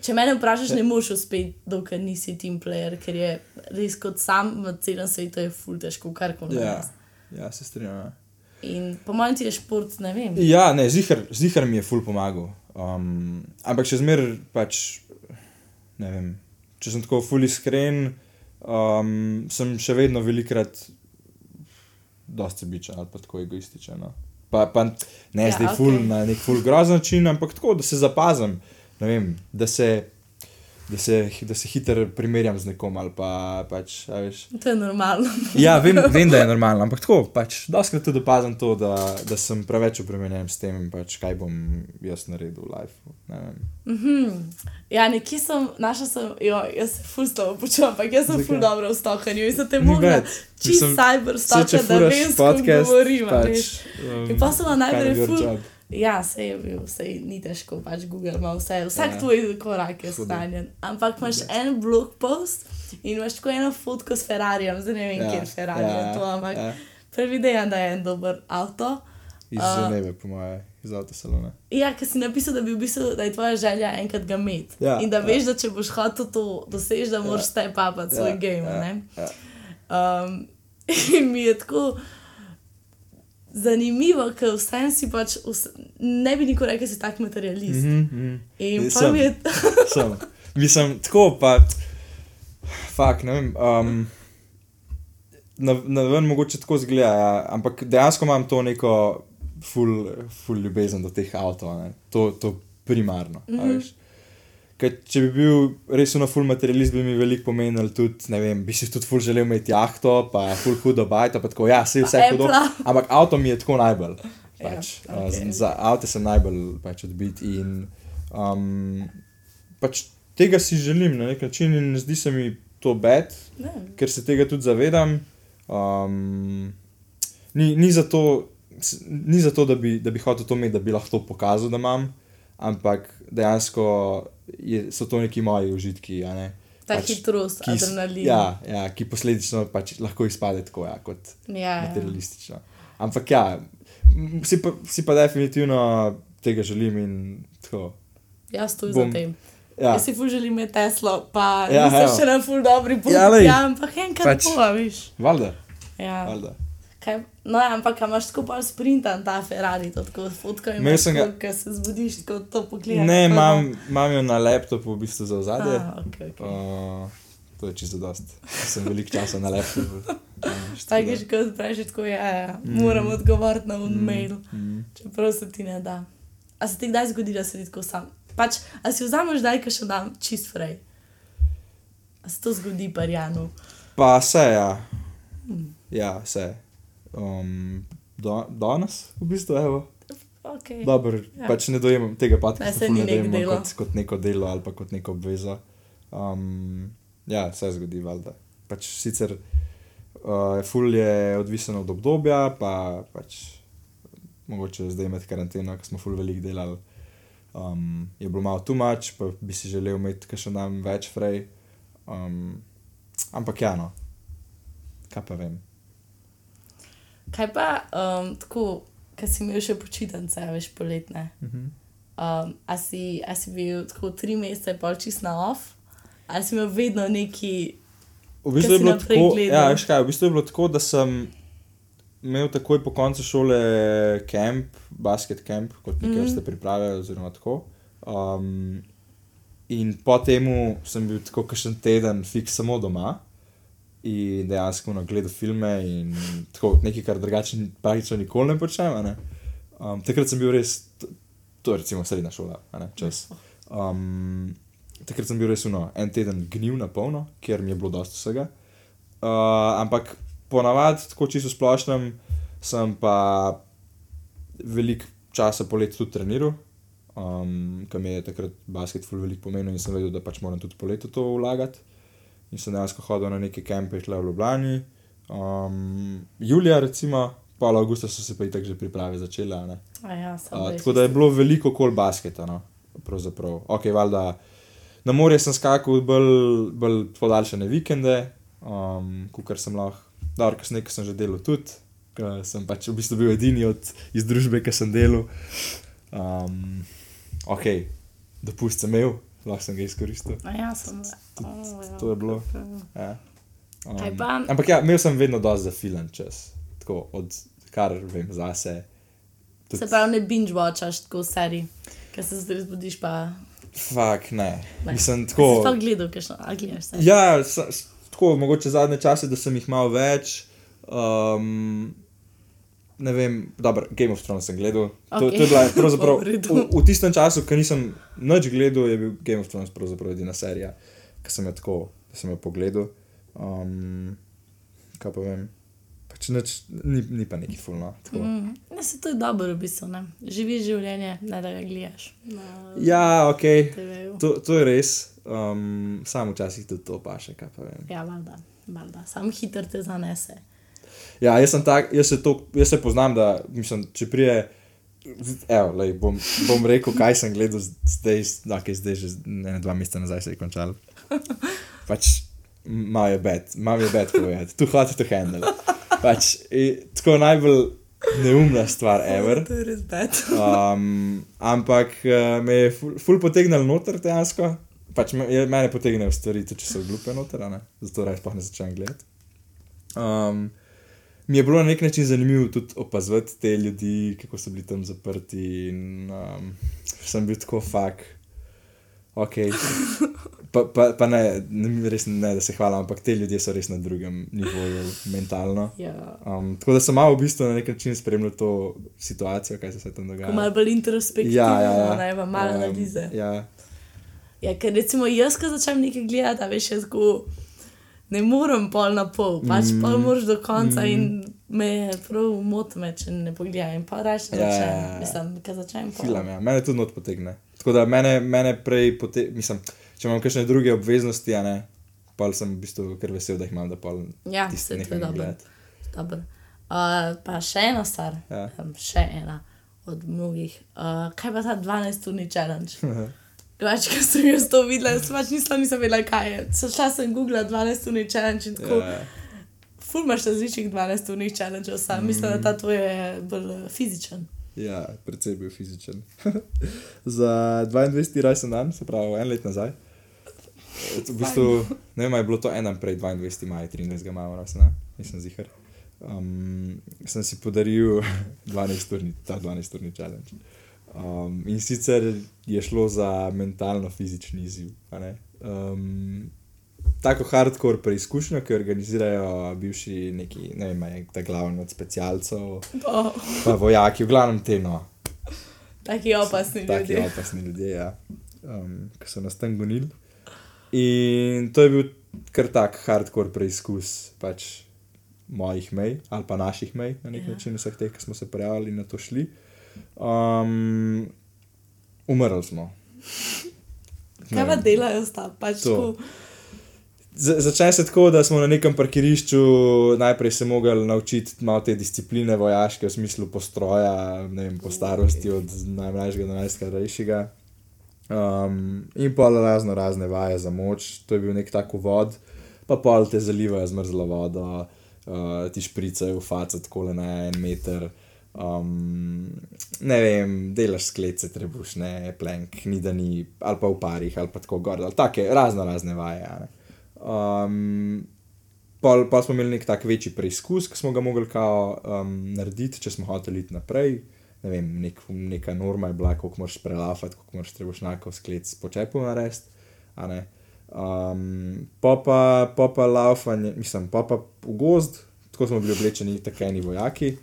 če me vprašaš, ne moreš uspeti, dokler nisi team player, ker je res kot sam v celem svetu je ful težko karkoli. Ja, narediti. ja, se strinjam. Ja. In po mojem ti je šport, ne vem. Ja, ne, zihar, zihar mi je ful pomagal. Um, ampak še zmeraj pač, ne vem, če sem tako ful iskren, um, sem še vedno velikrat dosti sebičen ali pa tako egoističen. No. Pa, pa ne Ja, ja, zdaj ful okej. na nek ful grozen način, ampak tako, da se zapazim, ne vem, da se. Da se, da se hitro primerjam z nekom ali pa pač, veš. To je normalno. Ja, vem, vem, da je normalno, ampak tako, pač, doskrat tudi opazim to, da, da sem preveč obremenjen s tem, pač, kaj bom jaz naredil v lifeu. ne vem. Ja, nekje sem, našla sem, jo, jaz se ful s tabo počutim, ampak jaz sem ful Zakaj? dobro v stokanju in sem te mogla čist cyber stoka, da vem, s kom govorim. pač, um, In pa sem bila najprej ful. job. Ja, se je bil, se ni težko, pač Google ima vse, vsak Ja. ja. tvoj korak je stanjen. Ampak imaš en blog post in imaš tako eno fotko s Ferrarijem, zdaj ne vem, Ja, ja. kje je Ferrari, ja, ja, to, ampak ja. ja. predvidevam, da je en dober avto. Iz A- Ženeve, po moje, iz avtosalona. Ja, ker si napisal, da, bi v bistvu, da je tvoja želja enkrat ga imeti. Ja, in da ja. veš, da če boš hotel to doseči, da moraš step up svoj Ja, game. ja, ne? ja. Um, in mi je tako zanimivo, ker vsem si pač, vse, ne bi nikoli rekel, da si tak materialist. Mm Mhm, mhm. In pa sem. mi je. Sem. Mislim, tako pa. Fak, ne vem. Um, na, na ven mogoče tako zgleda, ja, ampak dejansko imam to neko full, full ljubezen do teh avtomobilov, ne. to, to primarno. Mm. -hmm. Ker če bi bil res na full materialist, bi mi veliko pomenil tudi, ne vem, bi si tudi full želel imeti jahto, pa full hudo bajto, pa tako, ja, se vse hudo. Ampak avto mi je tako najbolj. Ja, Pač, ja, okay. Za avto sem najbolj pač odbit in um, pač tega si želim na nek način in ne zdi se mi to bed, Ne, ker se tega tudi zavedam. Um, ni, ni, zato, ni zato, da bi, da bi hotel to imeti, da bi lahko to pokazal, da imam, ampak dejansko je, so to neki moji užitki. a ne. ta Pač, hitrost, ki adrenalin. Ja, ja, ki posledično pač lahko izpade tako, ja, kot ja, ja. materialistično. Ampak ja, si pa, si pa definitivno tega želim in tako. Jaz tu za tem. Ja, Jaz si ful želim imeti Teslo, pa Ja, ja, nisem evo. še na ful dobri poti. Ja, Ja, ja, ampak enkrat Pač- bo, viš. valjda, Ja. valjda. Kaj, no, ja, ampak imaš tako pa sprintan ta Ferrari, tako in Imel sem ga- Ker se zbudiš, tako to pogledaš. Ne, imam, imam jo na laptopu v bistvu za zadje. A, okay, okay. Uh, to je čisto dost. Sem veliko časa na laptopu. Tako je že kot prej, tako je, ja, ja. moram odgovoriti na un mail, mm. čeprav se ti ne da. A se ti kdaj zgodi, da si tako sam? Pač, a si vzameš daj, ki še dam čist frej? A se to zgodi, parjanu? Pa se, ja. Ja, se. Um, do, danes, v bistvu, evo. Okay. Dobro, Ja. pač ne dojemam tega Ne, podcasta, saj ful ni ne neko dojemam kot, kot neko delo ali pa kot neko obvezo. Um, ja, se zgodi, valjda. Pač sicer uh, ful je odvisen od obdobja, pa pač mogoče zdaj imeti karanteno, ker smo ful veliko delali. Um, je bilo malo too much, pa bi si želel imeti še dan več frej. Um, ampak ja, no, kaj pa vem. Kaj pa um, tako, ki si imel še počitnice, veš, poletne? Mhm. Um, a, si, a si bil tako tri mesece, pol čist na off, ali si imel vedno neki. V bistvu je bilo tako, gledal. ja, kaj, v bistvu je bilo tako, da sem imel takoj po koncu šole kamp, basket camp, kot nekaj Mhm. vrste priprave, oziroma tako. Um, in po temu sem bil tako kakšen teden fiks samo doma in dejansko na gledal filme in tako nekaj, kar drugače praktično nikoli ne počnem. Ne? Um, takrat sem bil res, to, je recimo srednja šola, ne, čas. Um, takrat sem bil res uno, en teden gnil na polno, ker mi je bilo dosti vsega. Uh, ampak ponavadi, tako čisto splošnem, sem pa veliko časa poleti tudi treniral, um, ki mi je takrat basket ful veliko pomenil in sem vedel, da pač moram tudi poleti to vlagati. In sem dejansko hodil na neke kempe tle v Ljubljani. Um, julija, recimo, pa avgusta so se pa itak že priprave začele. Ja, Uh, tako da je bilo veliko kol basketa. No, pravzaprav. ok, valjda. Na morje sem skakal bolj, bolj podaljšane vikende, um, kot sem lahko. Dobro, kasneje ko sem že delal tudi, ker sem pač v bistvu bil edini od, iz družbe, ki sem delal. Um, ok, dopust sem imel, lahko sem ga izkoristil. A Ja, sem. To je bilo. Ja. Um, Kaj pa? ampak ja, imel sem vedno dosti za filan čas, tako od kar vem zase. Tudi- Se pravi, ne binge watchaš tako serij, ker se zdaj zbudiš pa. Fak, ne. Ne. Mislim, Si tako. sploh gledal, kakšno, a gledaš se. Ja, tako, mogoče zadnje čase, da sem jih malo več. Um, ne vem, dobro, Game of Thrones sem gledal. To, Okej. to je bila pravzaprav V v, v tistem času, ko nisem nič gledal, je bil Game of Thrones pravzaprav edina serija, ki sem jo tako, da sem jo pogledal. Um, kaj pa vem. Pač nič, ni, ni pa neki fulno. tako. Mm. Ne, se to je dobro, v bistvu. Ne? Živiš življenje, ne da ga gledaš. Na Ja, ok, to, to je res. Um, Sam včasih tudi to paše, kaj pa vem. Ja, valjda, valjda. Sam hiter te zanese. Ja, jaz sem tak, jaz se, to, jaz se poznam, da mislim, če prije. Evo, lej, bom, bom rekel, kaj sem gledal zdaj, da okay, zdaj že ne, dva meseca nazaj se je končal. Pač, malo je bed, malo je bed povedati, tu hočeš to handle. Pač, i, tako najbolj neumna stvar, ever. To je res bed. Um, ampak uh, me je ful, ful potegnil noter dejansko. Pač me, je, mene potegnejo stvari, tudi če so glupe noter, zato raje sploh ne začnem gledati. Um, mi je bilo na nek način zanimivo tudi opazovati te ljudi, kako so bili tam zaprti. In, um, sem bil tako fak. Ok. Pa, pa, pa ne, ne, res ne, da se hvala, ampak te ljudje so res na drugem nivoju mentalno. Ja. Um, tako da sem malo v bistvu na nek način spremljal to situacijo, kaj se tam Ko dogajalo. malo bolj introspektivno, Ja, ja, ja. ne pa malo Um, analize. Ja, Ja, ker recimo jaz, ko začnem nekaj gledati, veš, jaz tako ne morem pol na pol, pač mm. pol moraš do konca mm. in me je prav motme, če ne pogledam. In pa reč ne Ja, začnem, ja, ja. mislim, ker začnem filam, ja. Mene tudi not potegne. Tako da mene, mene prej potegne, mislim, če imam kakšne druge obveznosti, a ne, pa sem v bistvu kar vesel, da jih imam, da pol Ja, neham dobro. gledati. Dobro. Uh, pa še ena stvar, Ja. um, še ena od mnogih. Uh, kaj pa ta 12-urni challenge? Več, ko sem jaz to videla, jaz pač nisem, nisem vedela, kaj je. So šla sem Google 12-urni challenge in tako. Ja, Ful imaš različnih 12-urnih challengeov, sam mm. mislim, da ta tvoj je bolj eh, fizičen. ja, precej bil fizičen. Za 22. rojsten dan, se pravi en let nazaj. V bistvu, ne vem, je bilo to en dan prej, 22. maj, 23. maja, rojsten dan, nisem zihar. Um, sem si podaril 12-urni, ta 12-urni challenge. Um, in sicer je šlo za mentalno-fizični izziv. Um, tako hardcore preizkušnjo, ki jo organizirajo bivši neki, ne vem, je ta glavni od specialcev, Oh, pa vojaki, v glavnem te no, taki opasni taki ljudje. opasni ljudje, ja, um, ki so nas tam gonili. In to je bil kar tak hardcore preizkus pač mojih mej ali pa naših mej na nek Ja. način, vseh teh, ki smo se prijavili in na to šli. Um, umrli smo. Kaj pa delajo sta? Pač To. Z- Začne se tako, da smo na nekem parkirišču najprej se mogli naučiti malo te discipline vojaške, v smislu postroja, ne vem, po starosti od najmlajšega do najstarejšega. Um, in pa razno razne vaje za moč, to je bil nek tak vod, pa pol te zalivajo zmrzlo vodo, uh, ti špricajo v face tako le na en meter. Um, ne vem, delaš sklece, trebušne, plenk, ni da ni, ali pa v parih, ali pa tako gor, ali take razno razne vaje. ne. Um, pol, pa smo imeli nek tak večji preizkus, ki smo ga mogli kao, um, narediti, če smo hoteli iti naprej. Ne vem, nek, neka norma je bila, koliko moraš prelafati, koliko moraš trebušnjakov sklec po čepu narediti. ne. Um, pa pa, pa pa laufanje, mislim, pa pa v gozd, tako smo bili oblečeni, tako eni vojaki,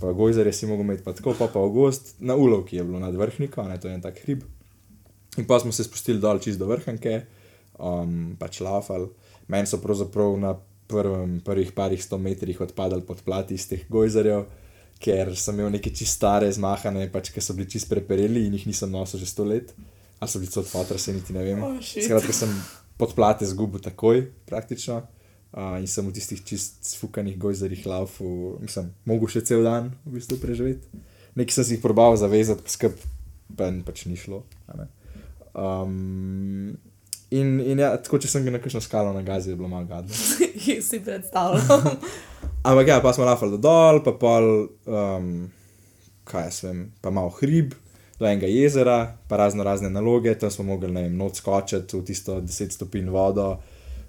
pa gojzarje si mogel imeti, pa tako pa pa v gozd, na ulov, ki je bilo nad vrhnikom, ne, to je en tak hrib. In pa smo se spustili dol čist do vrhanke, um, pač laufali. Meni so pravzaprav na prvem, prvih parih sto metrih odpadali pod plat iz teh gojzarjev, ker sem imel neke čist stare zmahane, pač, ki so bili čist prepereli in jih nisem nosil že sto let. Ali so bili celo fotra, se niti ne vem. Oh. Skratka, sem pod plate zgubil takoj, praktično. Uh, in sem v tistih čist sfukanih gojzarjih laufu, mislim, mogo še cel dan v bistvu preživeti. Nekaj sem si jih probal zavezati, skrb, pa pač ni šlo. Um, in, in ja, tako če sem ga na kakšno skalo na gazi, je bilo malo gadno. si predstavljam. Ampak ja, pa smo lafali dol, pa pol, um, kaj jaz vem, pa malo hrib, do enega jezera, pa razno razne naloge, tam smo mogli, ne vem, noč skočiti v tisto 10 stopinj vodo,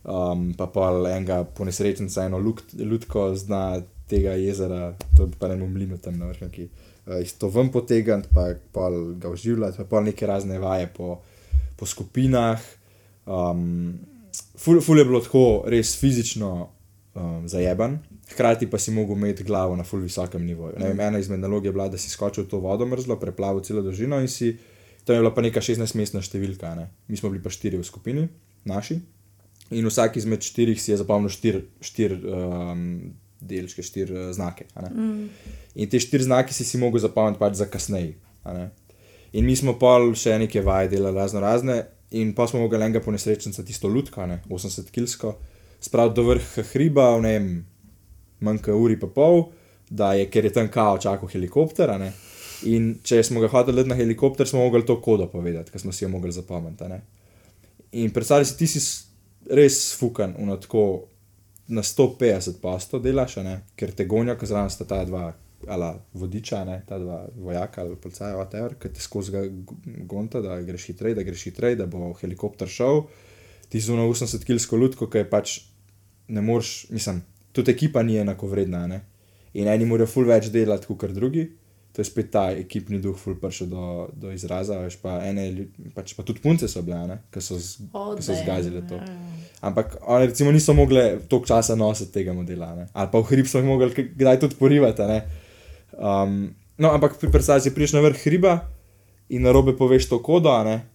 um, pa pol enega ponesrečenca, eno lutko z dna tega jezera, to je pa ne mlinu tam na vrhu, uh, to ven potegniti, pa pol ga oživljati, pa pol neke razne vaje po, po skupinah. Um, ful, ful je bilo tako res fizično um, zajeban, hkrati pa si mogel imeti glavo na ful visokem nivoju. Ne Vem, ena izmed nalog je bila, da si skočil v to vodo mrzlo, preplavil celo dolžino in si, tam je bila pa neka 16-mestna številka, ne? mi smo bili pa štiri v skupini, naši. In vsak izmed štirih si je zapomnil štiri štir, um, delčke, štiri uh, znake. ne. In te štiri znake si si mogel zapomniti pač za kasneje. In mi smo pol še neke vaje delali razno razne, in pa smo mogli enega ponesrečenca, tisto lutko, ne, 80-kilsko, spraviti do vrha hriba, v ne vem, manj kot uri pa pol, da je, ker je tam kao čakal helikopter. In če smo ga hoteli dati na helikopter, smo mogli to kodo povedati, ker smo si jo mogli zapomniti. In predstavljaj si, ti si res fukan, tako na 150 posto delaš, ne, ker te gonijo, ker zraven sta ta dva. Ali vodiča, ne, ta dva vojaka ali policaja, whatever, ki te skozi gonta, da greš hitreje, da greš hitreje, da bo helikopter šel. Ti zuno 80-kilsko lutko, ki je pač ne moreš, mislim, tudi ekipa ni enako vredna. Ne? In eni morajo ful več delati kot drugi. To je spet ta ekipni duh, ful prišel do, do izraza. Veš, pa, ene, pač, pa tudi punce so bile, ki so, z, O, ki so zgazile to. ja. Ampak oni recimo niso mogli toliko časa nositi tega modela, ne? ali pa v hrib so jih mogli kdaj tudi porivati. Um, no, ampak pri predstavljanju si priješ na vrh hriba in na robe poveš to kodo, ne.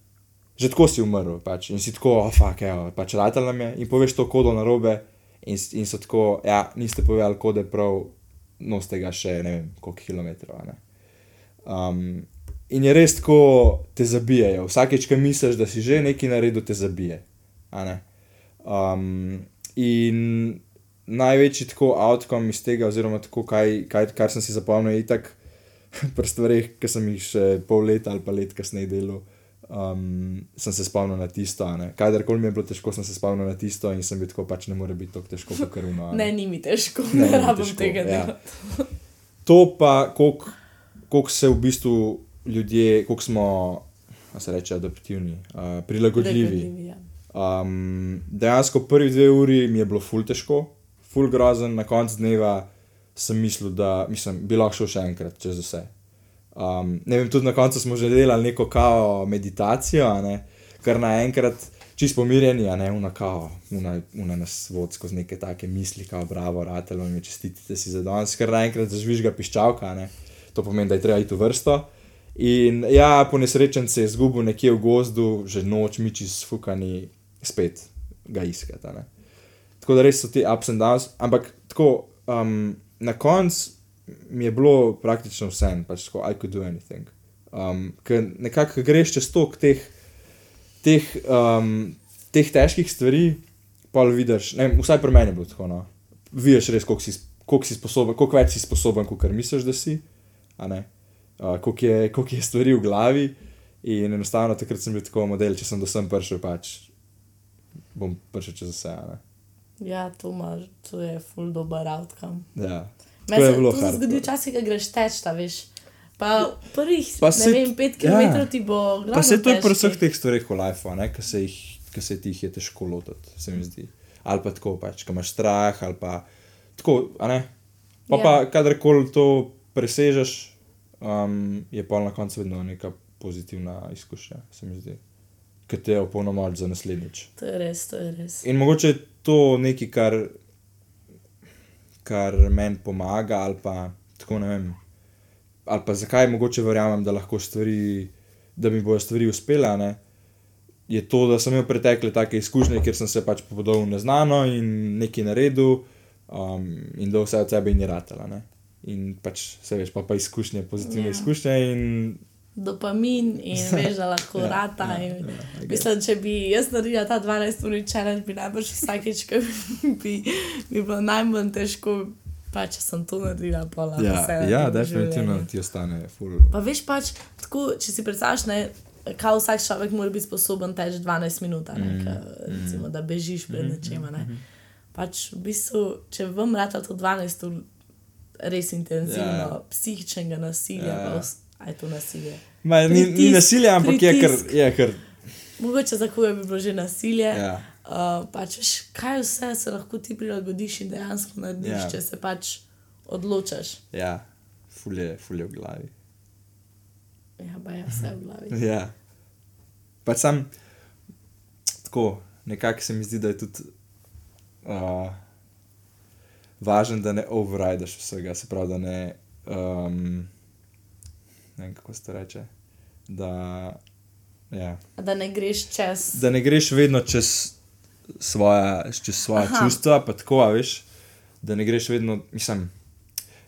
Že tako si umrl, pač. in si tako, oh, fuck, evo, pač ratal nam je, in poveš to kodo na robe, in, in so tako, ja, niste povedali kode prav, nosite ga še ne vem, koliko kilometrov. ne. Um, in je res tako, te zabijajo. Vsakeč, ko misliš, da si že nekaj naredil, te zabije. ne. Um, in največji tako outcome iz tega, oziroma tako, kaj, kaj, kar sem si zapomnil, je tako pri stvareh, ki sem jih še pol leta ali pa let kasneje delal. Um, sem se spomnil na tisto, kadarkoli mi je bilo težko, sem se spomnil na tisto in sem bil tako, pač ne more biti tako težko, kot karuno. Ne, ni mi težko, Ne, ne, rabim težko, tega ja. To pa, koliko koliko se v bistvu ljudje, koliko smo, a se reče, adaptivni, uh, prilagodljivi. Ja. Um, dejansko prvi dve uri mi je bilo ful težko, ful grozen, na koncu dneva sem mislil, da mislim, bi lahko šel še enkrat čez vse. Um, ne vem, tudi na koncu smo že delali neko kao meditacijo, ne, kar naenkrat čist pomirjeni, a ne una kao, una, una nas vod skozi neke take misli, kao bravo, ratelo mi čestitite si za danes, ker naenkrat zažvižga piščalka, ne. To pomeni, da je treba iti v vrsto. In ja, po nesrečen se je zgubil nekje v gozdu, že noč, miči sfukani, spet ga iskati. Tako da res so ti ups and downs, ampak tako um, na koncu mi je bilo praktično vse, pač tako, I could do anything. Um, ker nekako ko greš čez tok teh, teh, um, teh težkih stvari, pa vidiš, vem, vsaj pri meni je bilo tako. No. Vidiš res, koliko si, koliko si sposoben, koliko več si sposoben, kot misliš, da si. Uh, koliko, je, koliko je stvari v glavi. In enostavno takrat sem bil tako model, če sem do sem prišel, pač bom prišel čez vse. Ja, to, ima, to je full dober outcome. Ja. Meni se to se zgodi včasih, ko greš teč, ta veš. Pa prvih, Pa saj- ne vem, pet ja. km ti bo glavno Pa se to je pri vseh teh stvareh v lifeu, ne, ki se, jih- ki se ti jih je težko lotiti, se mi zdi. Ali pa tako, pač, ko imaš strah, ali pa tako, a ne. Pa, Ja. ja. pa kadarkoli to presežeš, um, je pa na koncu vedno neka pozitivna izkušnja, se mi zdi. Ki te opolnomoči za naslednjič. To je res, to je res. In mogoče je to nekaj, kar, kar meni pomaga, ali pa tako ne vem. Ali pa zakaj mogoče verjamem, da lahko stvari, da mi bojo stvari uspele. ne. je to, da sem imel pretekle take izkušnje, kjer sem se pač povedal v neznano in nekaj naredil, um, in da vse od sebe ni ratala. Ne? In pač se veš, pa, pa izkušnje, pozitivne Ja. izkušnje. In, Dopamin in veš, da lahko Ja, rata. ja, in- ja, I guess. Mislim, če bi jaz naredila ta 12-urni challenge, bi najbrž vsakeč, ko bi, bi bilo najmanj težko, pa če sem to naredila, pa lahko ja, vse. ja, definitivno ti ostane full. Pa veš pač, tako, če si predstavljaš, ne, kao vsak človek mora biti sposoben teči 12 minut, ne, Mm, ka, recimo, da bežiš pred nečem. a Ne. Pač v bistvu, če vam rata to 12 ur res intenzivno, Ja. psihičnega nasilja, Ja. pa je to nasilje. Ma, ni, ni Pritisk, nasilje, ampak je kar. pritisk. Je kar Mogoče za koga bi bilo že nasilje. ja. Uh, pač, veš, kaj vse se lahko ti prilagodiš in dejansko narediš, Ja. če se pač odločiš. ja, ful je, ful je v glavi. Ja, pa je vse v glavi. Ja. Pač sam tako, nekako se mi zdi, da je tudi uh, važno, da ne overrideš vsega, se pravi, da ne. Um, ne vem, kako se reče. Da, ja, Da ne greš čez. da ne greš vedno čez svoja, čez svoja Aha. čustva, pa tako, veš, da ne greš vedno, mislim.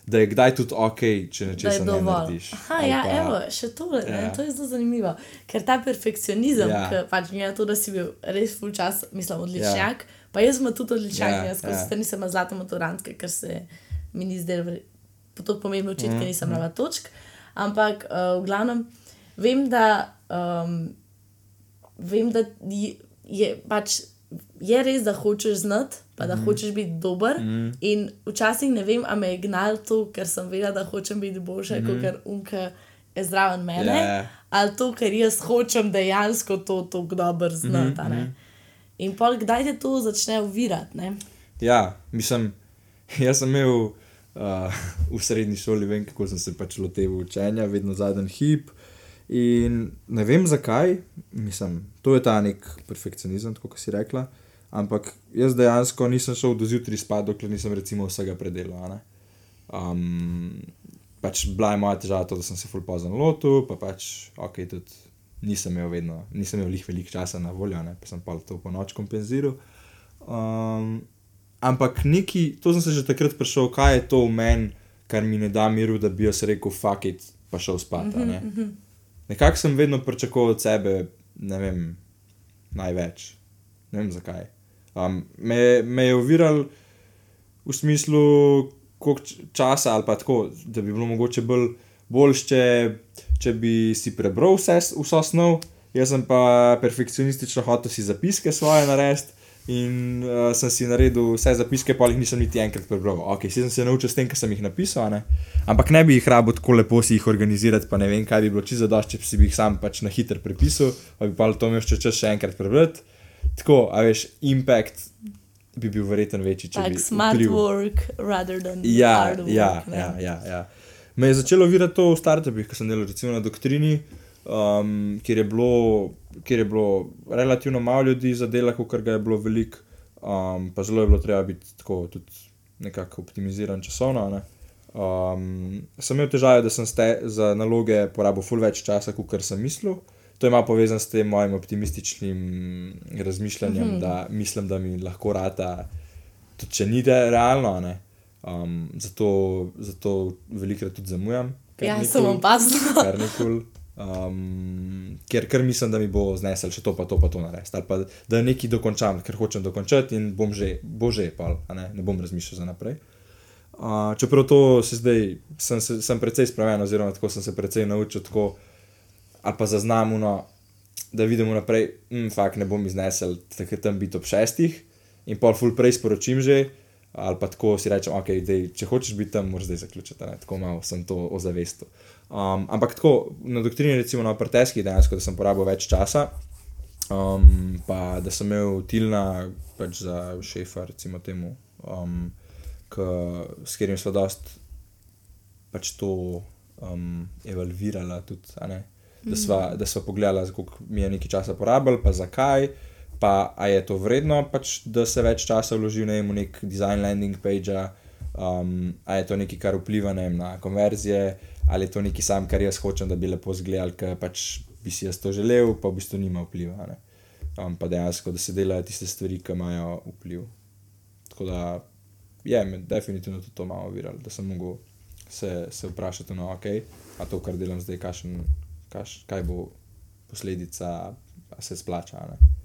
Da je kdaj tudi ok, če je nečesa ne narediš. Aha, Ali ja, pa- evo, še tole, ja. Ja. to je zelo zanimivo. Ker ta perfekcionizem, Ja. ja. pač na to, da si bil res full čas, mislim, odličnjak, ja. Pa jaz sem tudi odličnjak, Ja, ja, jaz ja. ja. nisem imel zlate maturantke, ker se mi ni zdelo to pomembno učiti, Mhm, ker nisem imela točk. Ampak uh, v glavnem vem, da, um, vem, da je, je pač. Je res, da hočeš znati, pa da mm. hočeš biti dober. Mm. In včasih ne vem, ali me je gnalo to, ker sem vedela, da hočem biti boljša, mm. kot unka je zraven mene. Ja. Ali to, ker jaz hočem dejansko to tako dobro znati. Mm -hmm. In pol, kdaj te to začne uvirati? Ne? Ja, mislim, jaz sem imel uh, v srednji šoli, vem, kako sem se pač loteval učenja, vedno zadnji hip. In ne vem zakaj, mislim, to je ta nek perfekcionizem, kot si rekla. Ampak jaz dejansko nisem šel do zjutraj spat, dokler nisem recimo vsega predelal. Um, pač bila je moja težava to, da sem se full pozno lotil, pa pač ok, tudi nisem imel vedno, nisem imel veliko časa na voljo, ne, pa sem pa to po noč kompenziral. Um, ampak neki, to sem se že takrat vprašal, kaj je to v meni, kar mi ne da miru, da bi jaz rekel, fuck it, pa šel spat. a Ne? Nekako sem vedno pričakoval od sebe, ne vem, največ. Ne vem zakaj. Um, me, me je oviral v smislu, koliko časa ali pa tako, da bi bilo mogoče bolj, boljš, če, če bi si prebral vse, vso snov, jaz sem pa perfekcionistično hotel si zapiske svoje narediti. In uh, sem si naredil vse zapiske, pa jih nisem niti enkrat prebral. Okay, si sem se naučil s tem, kar sem jih napisal, a ne? ampak ne bi jih rabo tako lepo si jih organizirati, pa ne vem, kaj bi bilo čisto dosti, če bi si jih sam pač na hitro prepisal, pa bi pa to imel še čas še enkrat prebrati. Tako, a veš, impact bi bil verjetno večji, če Tak bi smart vpliv- work rather than Ja, hard work. ja, ne. ja, ja, ja. Me je začelo virati to v startupih, ko sem delal recimo na doktrini, um, kjer, je bilo, kjer je bilo relativno malo ljudi za delo, kot ga je bilo veliko, um, pa zelo je bilo treba biti tako tudi nekako optimiziran časovno. Ne? Um, sem imel težave, da sem ste, za naloge porabil ful več časa, kot sem mislil. To ima povezano s tem mojim optimističnim razmišljanjem, mm -hmm. da mislim, da mi lahko rata, tudi če ni da realno. ne. Um, zato, zato velikokrat tudi zamujam. Ja, sem kul, opazila. Kar ni kul. Um, ker, ker mislim, da mi bo znesel še to, pa to, pa to narediti. Ali pa da nekaj dokončam, ker hočem dokončati in bom že, bo že, pa ne, ne bom razmišljal za naprej. Uh, čeprav to se zdaj, sem, se, sem precej spremenil, oziroma tako sem se precej naučil, tako, ali pa zaznamujemo, da vidimo naprej, mm, fakt ne bom iznesel, takrat tam biti ob šestih in pol full prej sporočim že, ali pa tako si rečem, ok, dej, če hočeš biti tam, moraš zdaj zaključiti, ne? tako malo sem to ozavestil. Um, ampak tako na doktrini, recimo na prteskih, dejansko, da sem porabil več časa, um, pa da sem imel tilna pač za šefa, recimo temu, um, k, s katerim smo dost pač to um, evalvirala tudi. Da sva, da sva pogledala, koliko mi je nekaj časa porabil, pa zakaj, pa a je to vredno, pač, da se več časa vloži ne vem, v nek design landing page, um, a je to nekaj, kar vpliva ne vem, na konverzije, ali je to nekaj sam, kar jaz hočem, da bi lepo zgledal, ker pač bi si jaz to želel, pa v bistvu nima vpliva. Ne. um, pa dejansko, da se delajo tiste stvari, ki imajo vpliv. Tako da je me definitivno tudi to malo oviralo, da sem mogel se, se vprašati, no, okay, a to, kar delam zdaj, kašen, kaš, kaj bo posledica, se splača. Ne?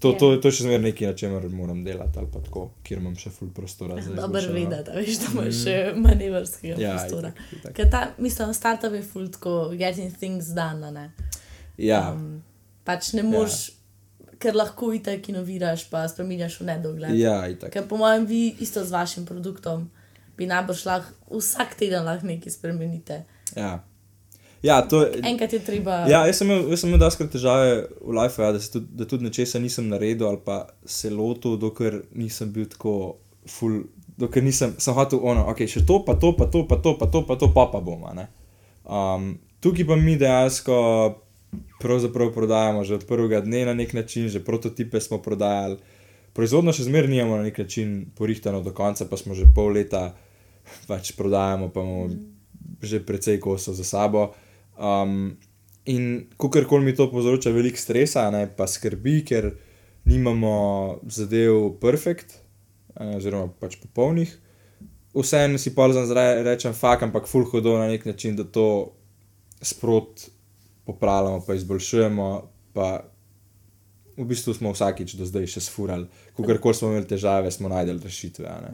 To, Ja. to, to je še zmeraj nekaj, na čemer moram delati, ali pa tako, kjer imam še full prostora za Dobro izboljšave, no. vedeti, veš, da imaš še manevrskega Ja, prostora. itak, itak. Ker ta, mislim, startup je full tako, getting things done, ne. Ja, Um, pač ne moreš, ja. ker lahko itek inoviraš, pa spremenjaš v nedogled. ja, itak. Ker po mojem, vi isto z vašim produktom bi najbrž lahko vsak teden lahko nekaj spremenite. Ja. Ja, to, Enkrat je treba. ja, jaz sem imel, jaz sem imel doskrat težave v life, ja, da, tudi, da tudi nečesa nisem naredil ali pa se lotil, dokler nisem bil tako full, dokler nisem, sem hotel ono, ok, še to, pa to, pa to, pa to, pa to, pa to, pa pa bomo. Um, tukaj pa mi dejansko pravzaprav prodajamo že od prvega dne na nek način, že prototipe smo prodajali. Proizvodno še zmeraj nimamo na nek način porihtano do konca, pa smo že pol leta pač prodajamo, pa imamo že precej kosov za sabo. Um, in kakorkoli mi to povzroča veliko stresa, ne, pa skrbi, ker nimamo zadev perfekt, oziroma pač popolnih. Vseeno si pa zdaj rečem, fak, ampak full hodo na nek način, da to sprot popravljamo, pa izboljšujemo. Pa v bistvu smo vsakič do zdaj še sfurali, kakorkoli smo imeli težave, smo najdel rešitve. a ne.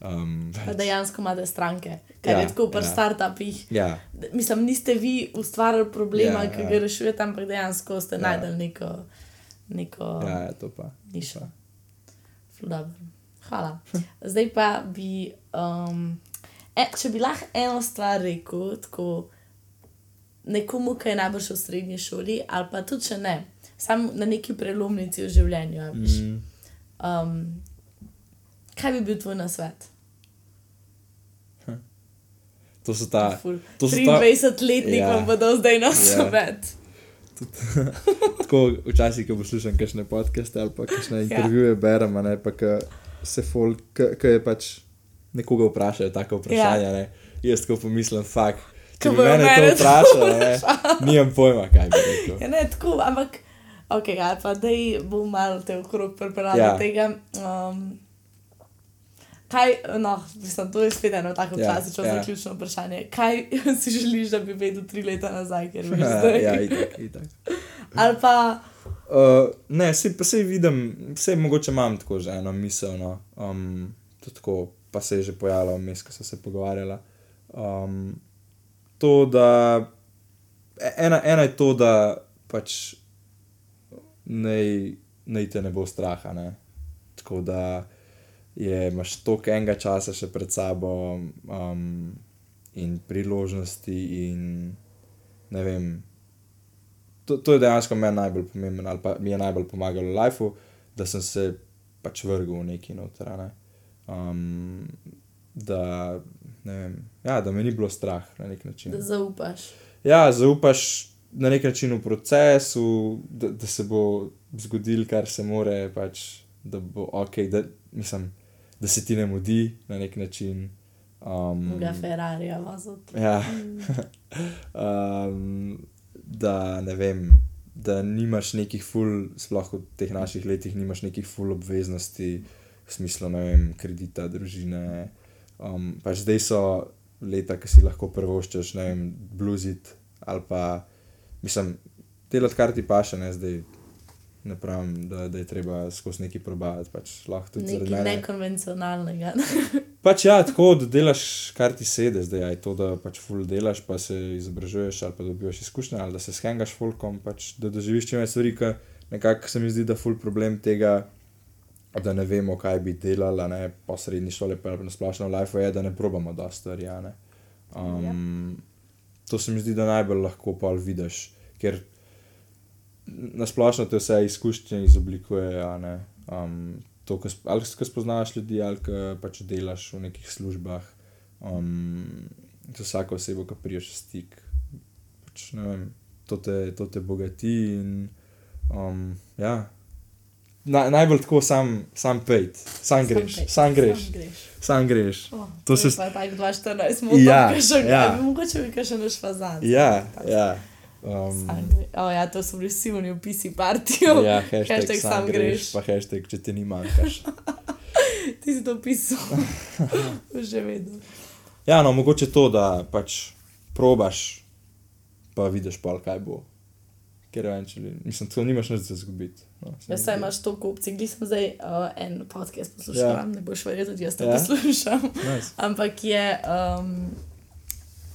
Um, Pa dejansko imate stranke, kar Ja, je tako pri ja. startupih. ja, Mislim, niste vi ustvarili problema, Ja, ja, ki ja. ga rešujete, ampak dejansko ste Ja. ja. najdel neko, neko ja, ja, to pa. nišo. Dobro. Hvala. Zdaj pa bi, um, e, če bi lahko eno stvar rekel, tako nekomu, ki je najbrž v srednji šoli, ali pa tudi če ne, samo na neki prelomnici v življenju. Mm, Um, kaj bi bil tvoj nasvet? to so ta. To so ta- 23-letnik Ja. vam bodo zdaj na Ja. svet. Tako včasih, ko poslušam kakšne podcaste ali pa kakšne intervjuje, berem, a ne pa se folk, ki je pač nekoga vprašajo tako vprašanje. Ja. Jaz tako pomislim, fak. Če bi mene to vprašal, ne, nimam pojma, kaj bi rekel. Ja, ne, tako, ampak, ok, ali pa da bom malo te okrog pripeljal Ja. do tega. Um, kaj, no, mislim, to je spet eno tako Ja, klasično ja. zaključno vprašanje. Kaj si želiš, da bi vedel tri leta nazaj, ker veš Ja, zdaj? ja, itak, itak. Ali pa, Uh, ne, se, pa se vidim, vse mogoče imam tako že eno misel. No. Um, tudi tako, pa se je že pojavila vmes, ko so se pogovarjala. Um, to, da e- ena, ena je to, da pač naj, naj te ne bo straha. Ne? Tako da je, imaš toliko enega časa še pred sabo um, in priložnosti in ne vem to, to je dejansko meni najbolj pomemben, ali pa mi je najbolj pomagalo v lifeu, da sem se pač vrgel v neki noter. a Ne? Um, da, ne vem, ja, da me ni bilo strah na nek način. da zaupaš. Ja, zaupaš na nek način v procesu, da, da se bo zgodil, kar se more, pač, da bo ok, da, mislim, da se ti ne mudi na nek način. Um, Ga Ferrari voziti. Ja. um, da ne vem, da nimaš nekih ful, sploh v teh naših letih, nimaš nekih ful obveznosti, v smislu, ne vem, kredita, družine. Um, pač zdaj so leta, ki si lahko prvoščeš, ne vem, bluzit ali pa, mislim, delati kar ti paše, ne zdaj. Ne pravim, da, da je treba skozi neki probati. Pač lahko tudi Nekaj mene. nekonvencionalnega. Pač ja, tako da delaš, kar ti sedi, zdaj je to, da pač full delaš, pa se izobražuješ ali pa dobivaš izkušnje, ali da se skengaš fulkom, pač da doživiš čim več stvari, ki nekako se mi zdi, da full problem tega, da ne vemo, kaj bi delali, a ne po srednji šoli, pa na splošno v life je, da ne probamo da stvari. a ne. Um, to se mi zdi, da najbolj lahko pa vidiš, ker na splošno te vse izkušnje izoblikuje, a ne. Um, to, ko sp- ali ko spoznaš ljudi, ali ko pač delaš v nekih službah, um, z vsako osebo, ki priješ v stik. Pač, vem, to, te, to te bogati in um, ja. Na, najbolj tako sam, sam pejt, sam greš, pej, sam greš, Sam greš. sam greš. Oh, To se pa tako 2-14 minut, Ja, ja, ja. mogoče bi še naš fazan. Ja, ja. Um, Sam gre. O, ja, to so bili vsi oni opisi partijo. ja, hashtag, hashtag sam greš. Pa hashtag, če ti ni manjkaš. Ti si to pisal. Že vedno. Ja, no, mogoče to, da pač probaš, pa vidiš pa, kaj bo. Ker eventually, mislim, to nimaš nič za zgubiti. No, Ja, saj zdi. imaš to opcij. Gli sem zdaj uh, en podcast poslušal, Ja. ja. ne boš verjel, tudi jaz to Ja. ja. poslušam. Nice. Ampak je um,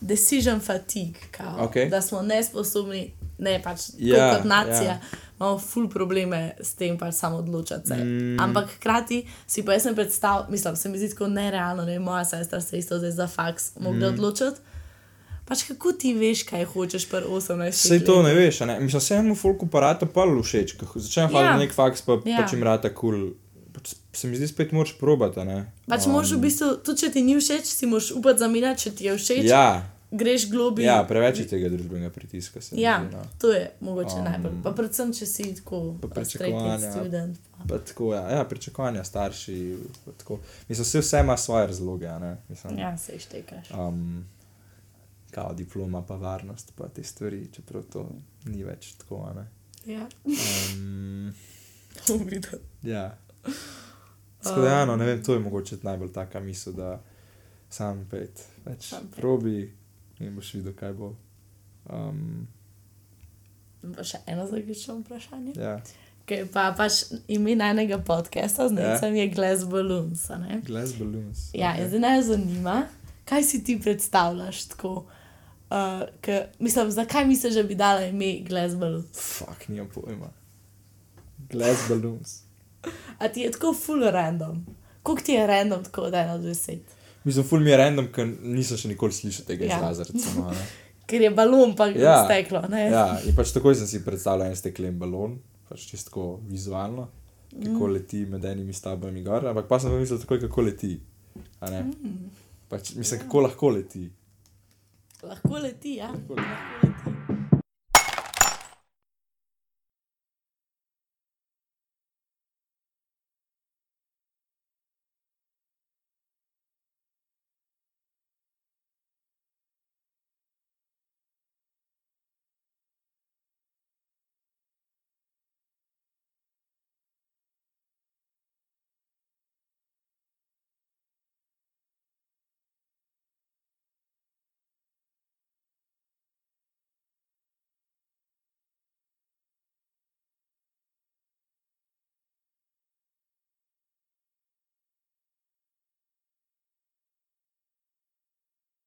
decision fatigue, kao, Okej. da smo nesposobni, ne pač ja, kot nacija, ja. ja. imamo ful probleme s tem, pač samo odločati se. Mm. Ampak hkrati si pa jaz ne predstavljam, mislim, se mi zdi tako nerealno, da je moja sestra se isto zdaj za faks mogla mm. odločiti. Pač kako ti veš, kaj hočeš pri 18 Sej to ne veš, ne? mislim, se eno folku parata pa všeč, ko začnem hvala Ja. ja. nek faks, pa, ja. Ja. pač jim rata kul. Cool. Pač se mi zdi spet moč probati? Pač um, moraš v bistvu, tudi če ti ni všeč, si moraš upati zamenjati, če ti je všeč, Ja, greš globi. ja, preveč je tega družbenega pritiska. Ja, zdi, no. to je mogoče Um, najbolj. Pa predvsem, če si tako pa pričakovanja. student. Pa. Pa tako, ja, ja, pričakovanja starši. pa tako. Mislim, vse, vse ima svoje razloge? Mislim, Ja, se ištekaš. um, kao diploma, pa varnost, pa te stvari, čeprav to ni več tako. Ja, Um. Ja. Da, ja, ne vem, to je mogoče najbolj taka misel, da sam pet, več Sam pet. probi in boš videl, kaj bo. Um, še eno zaključno vprašanje. ja, Ker pa pač ime najnega podcasta z Ja. Necem je Glass Balloons. glass balloons. Ja, in zdaj me zanima, kaj si ti predstavljaš tako. Uh, ke, mislim, zakaj misliš, da bi dala ime Glass Balloons? Fak, nimam pojma. Glass balloons. A ti je tako full random? Koliko ti je random tako od 1 do 10? Mislim, ful mi je random, ker nisem še nikoli slišal tega Ja. izraza. Recimo. Ker je balon pa Ja. ja. steklo. Ne? ja, in pač takoj sem si predstavljal en steklen balon, pač čisto vizualno, kako mm. leti med enimi stavbami gor, ampak pa sem pa mislil takoj, kako leti. Mm. Pač, mislim, kako lahko leti. Lahko leti, ja. Lahko leti. Lahko leti.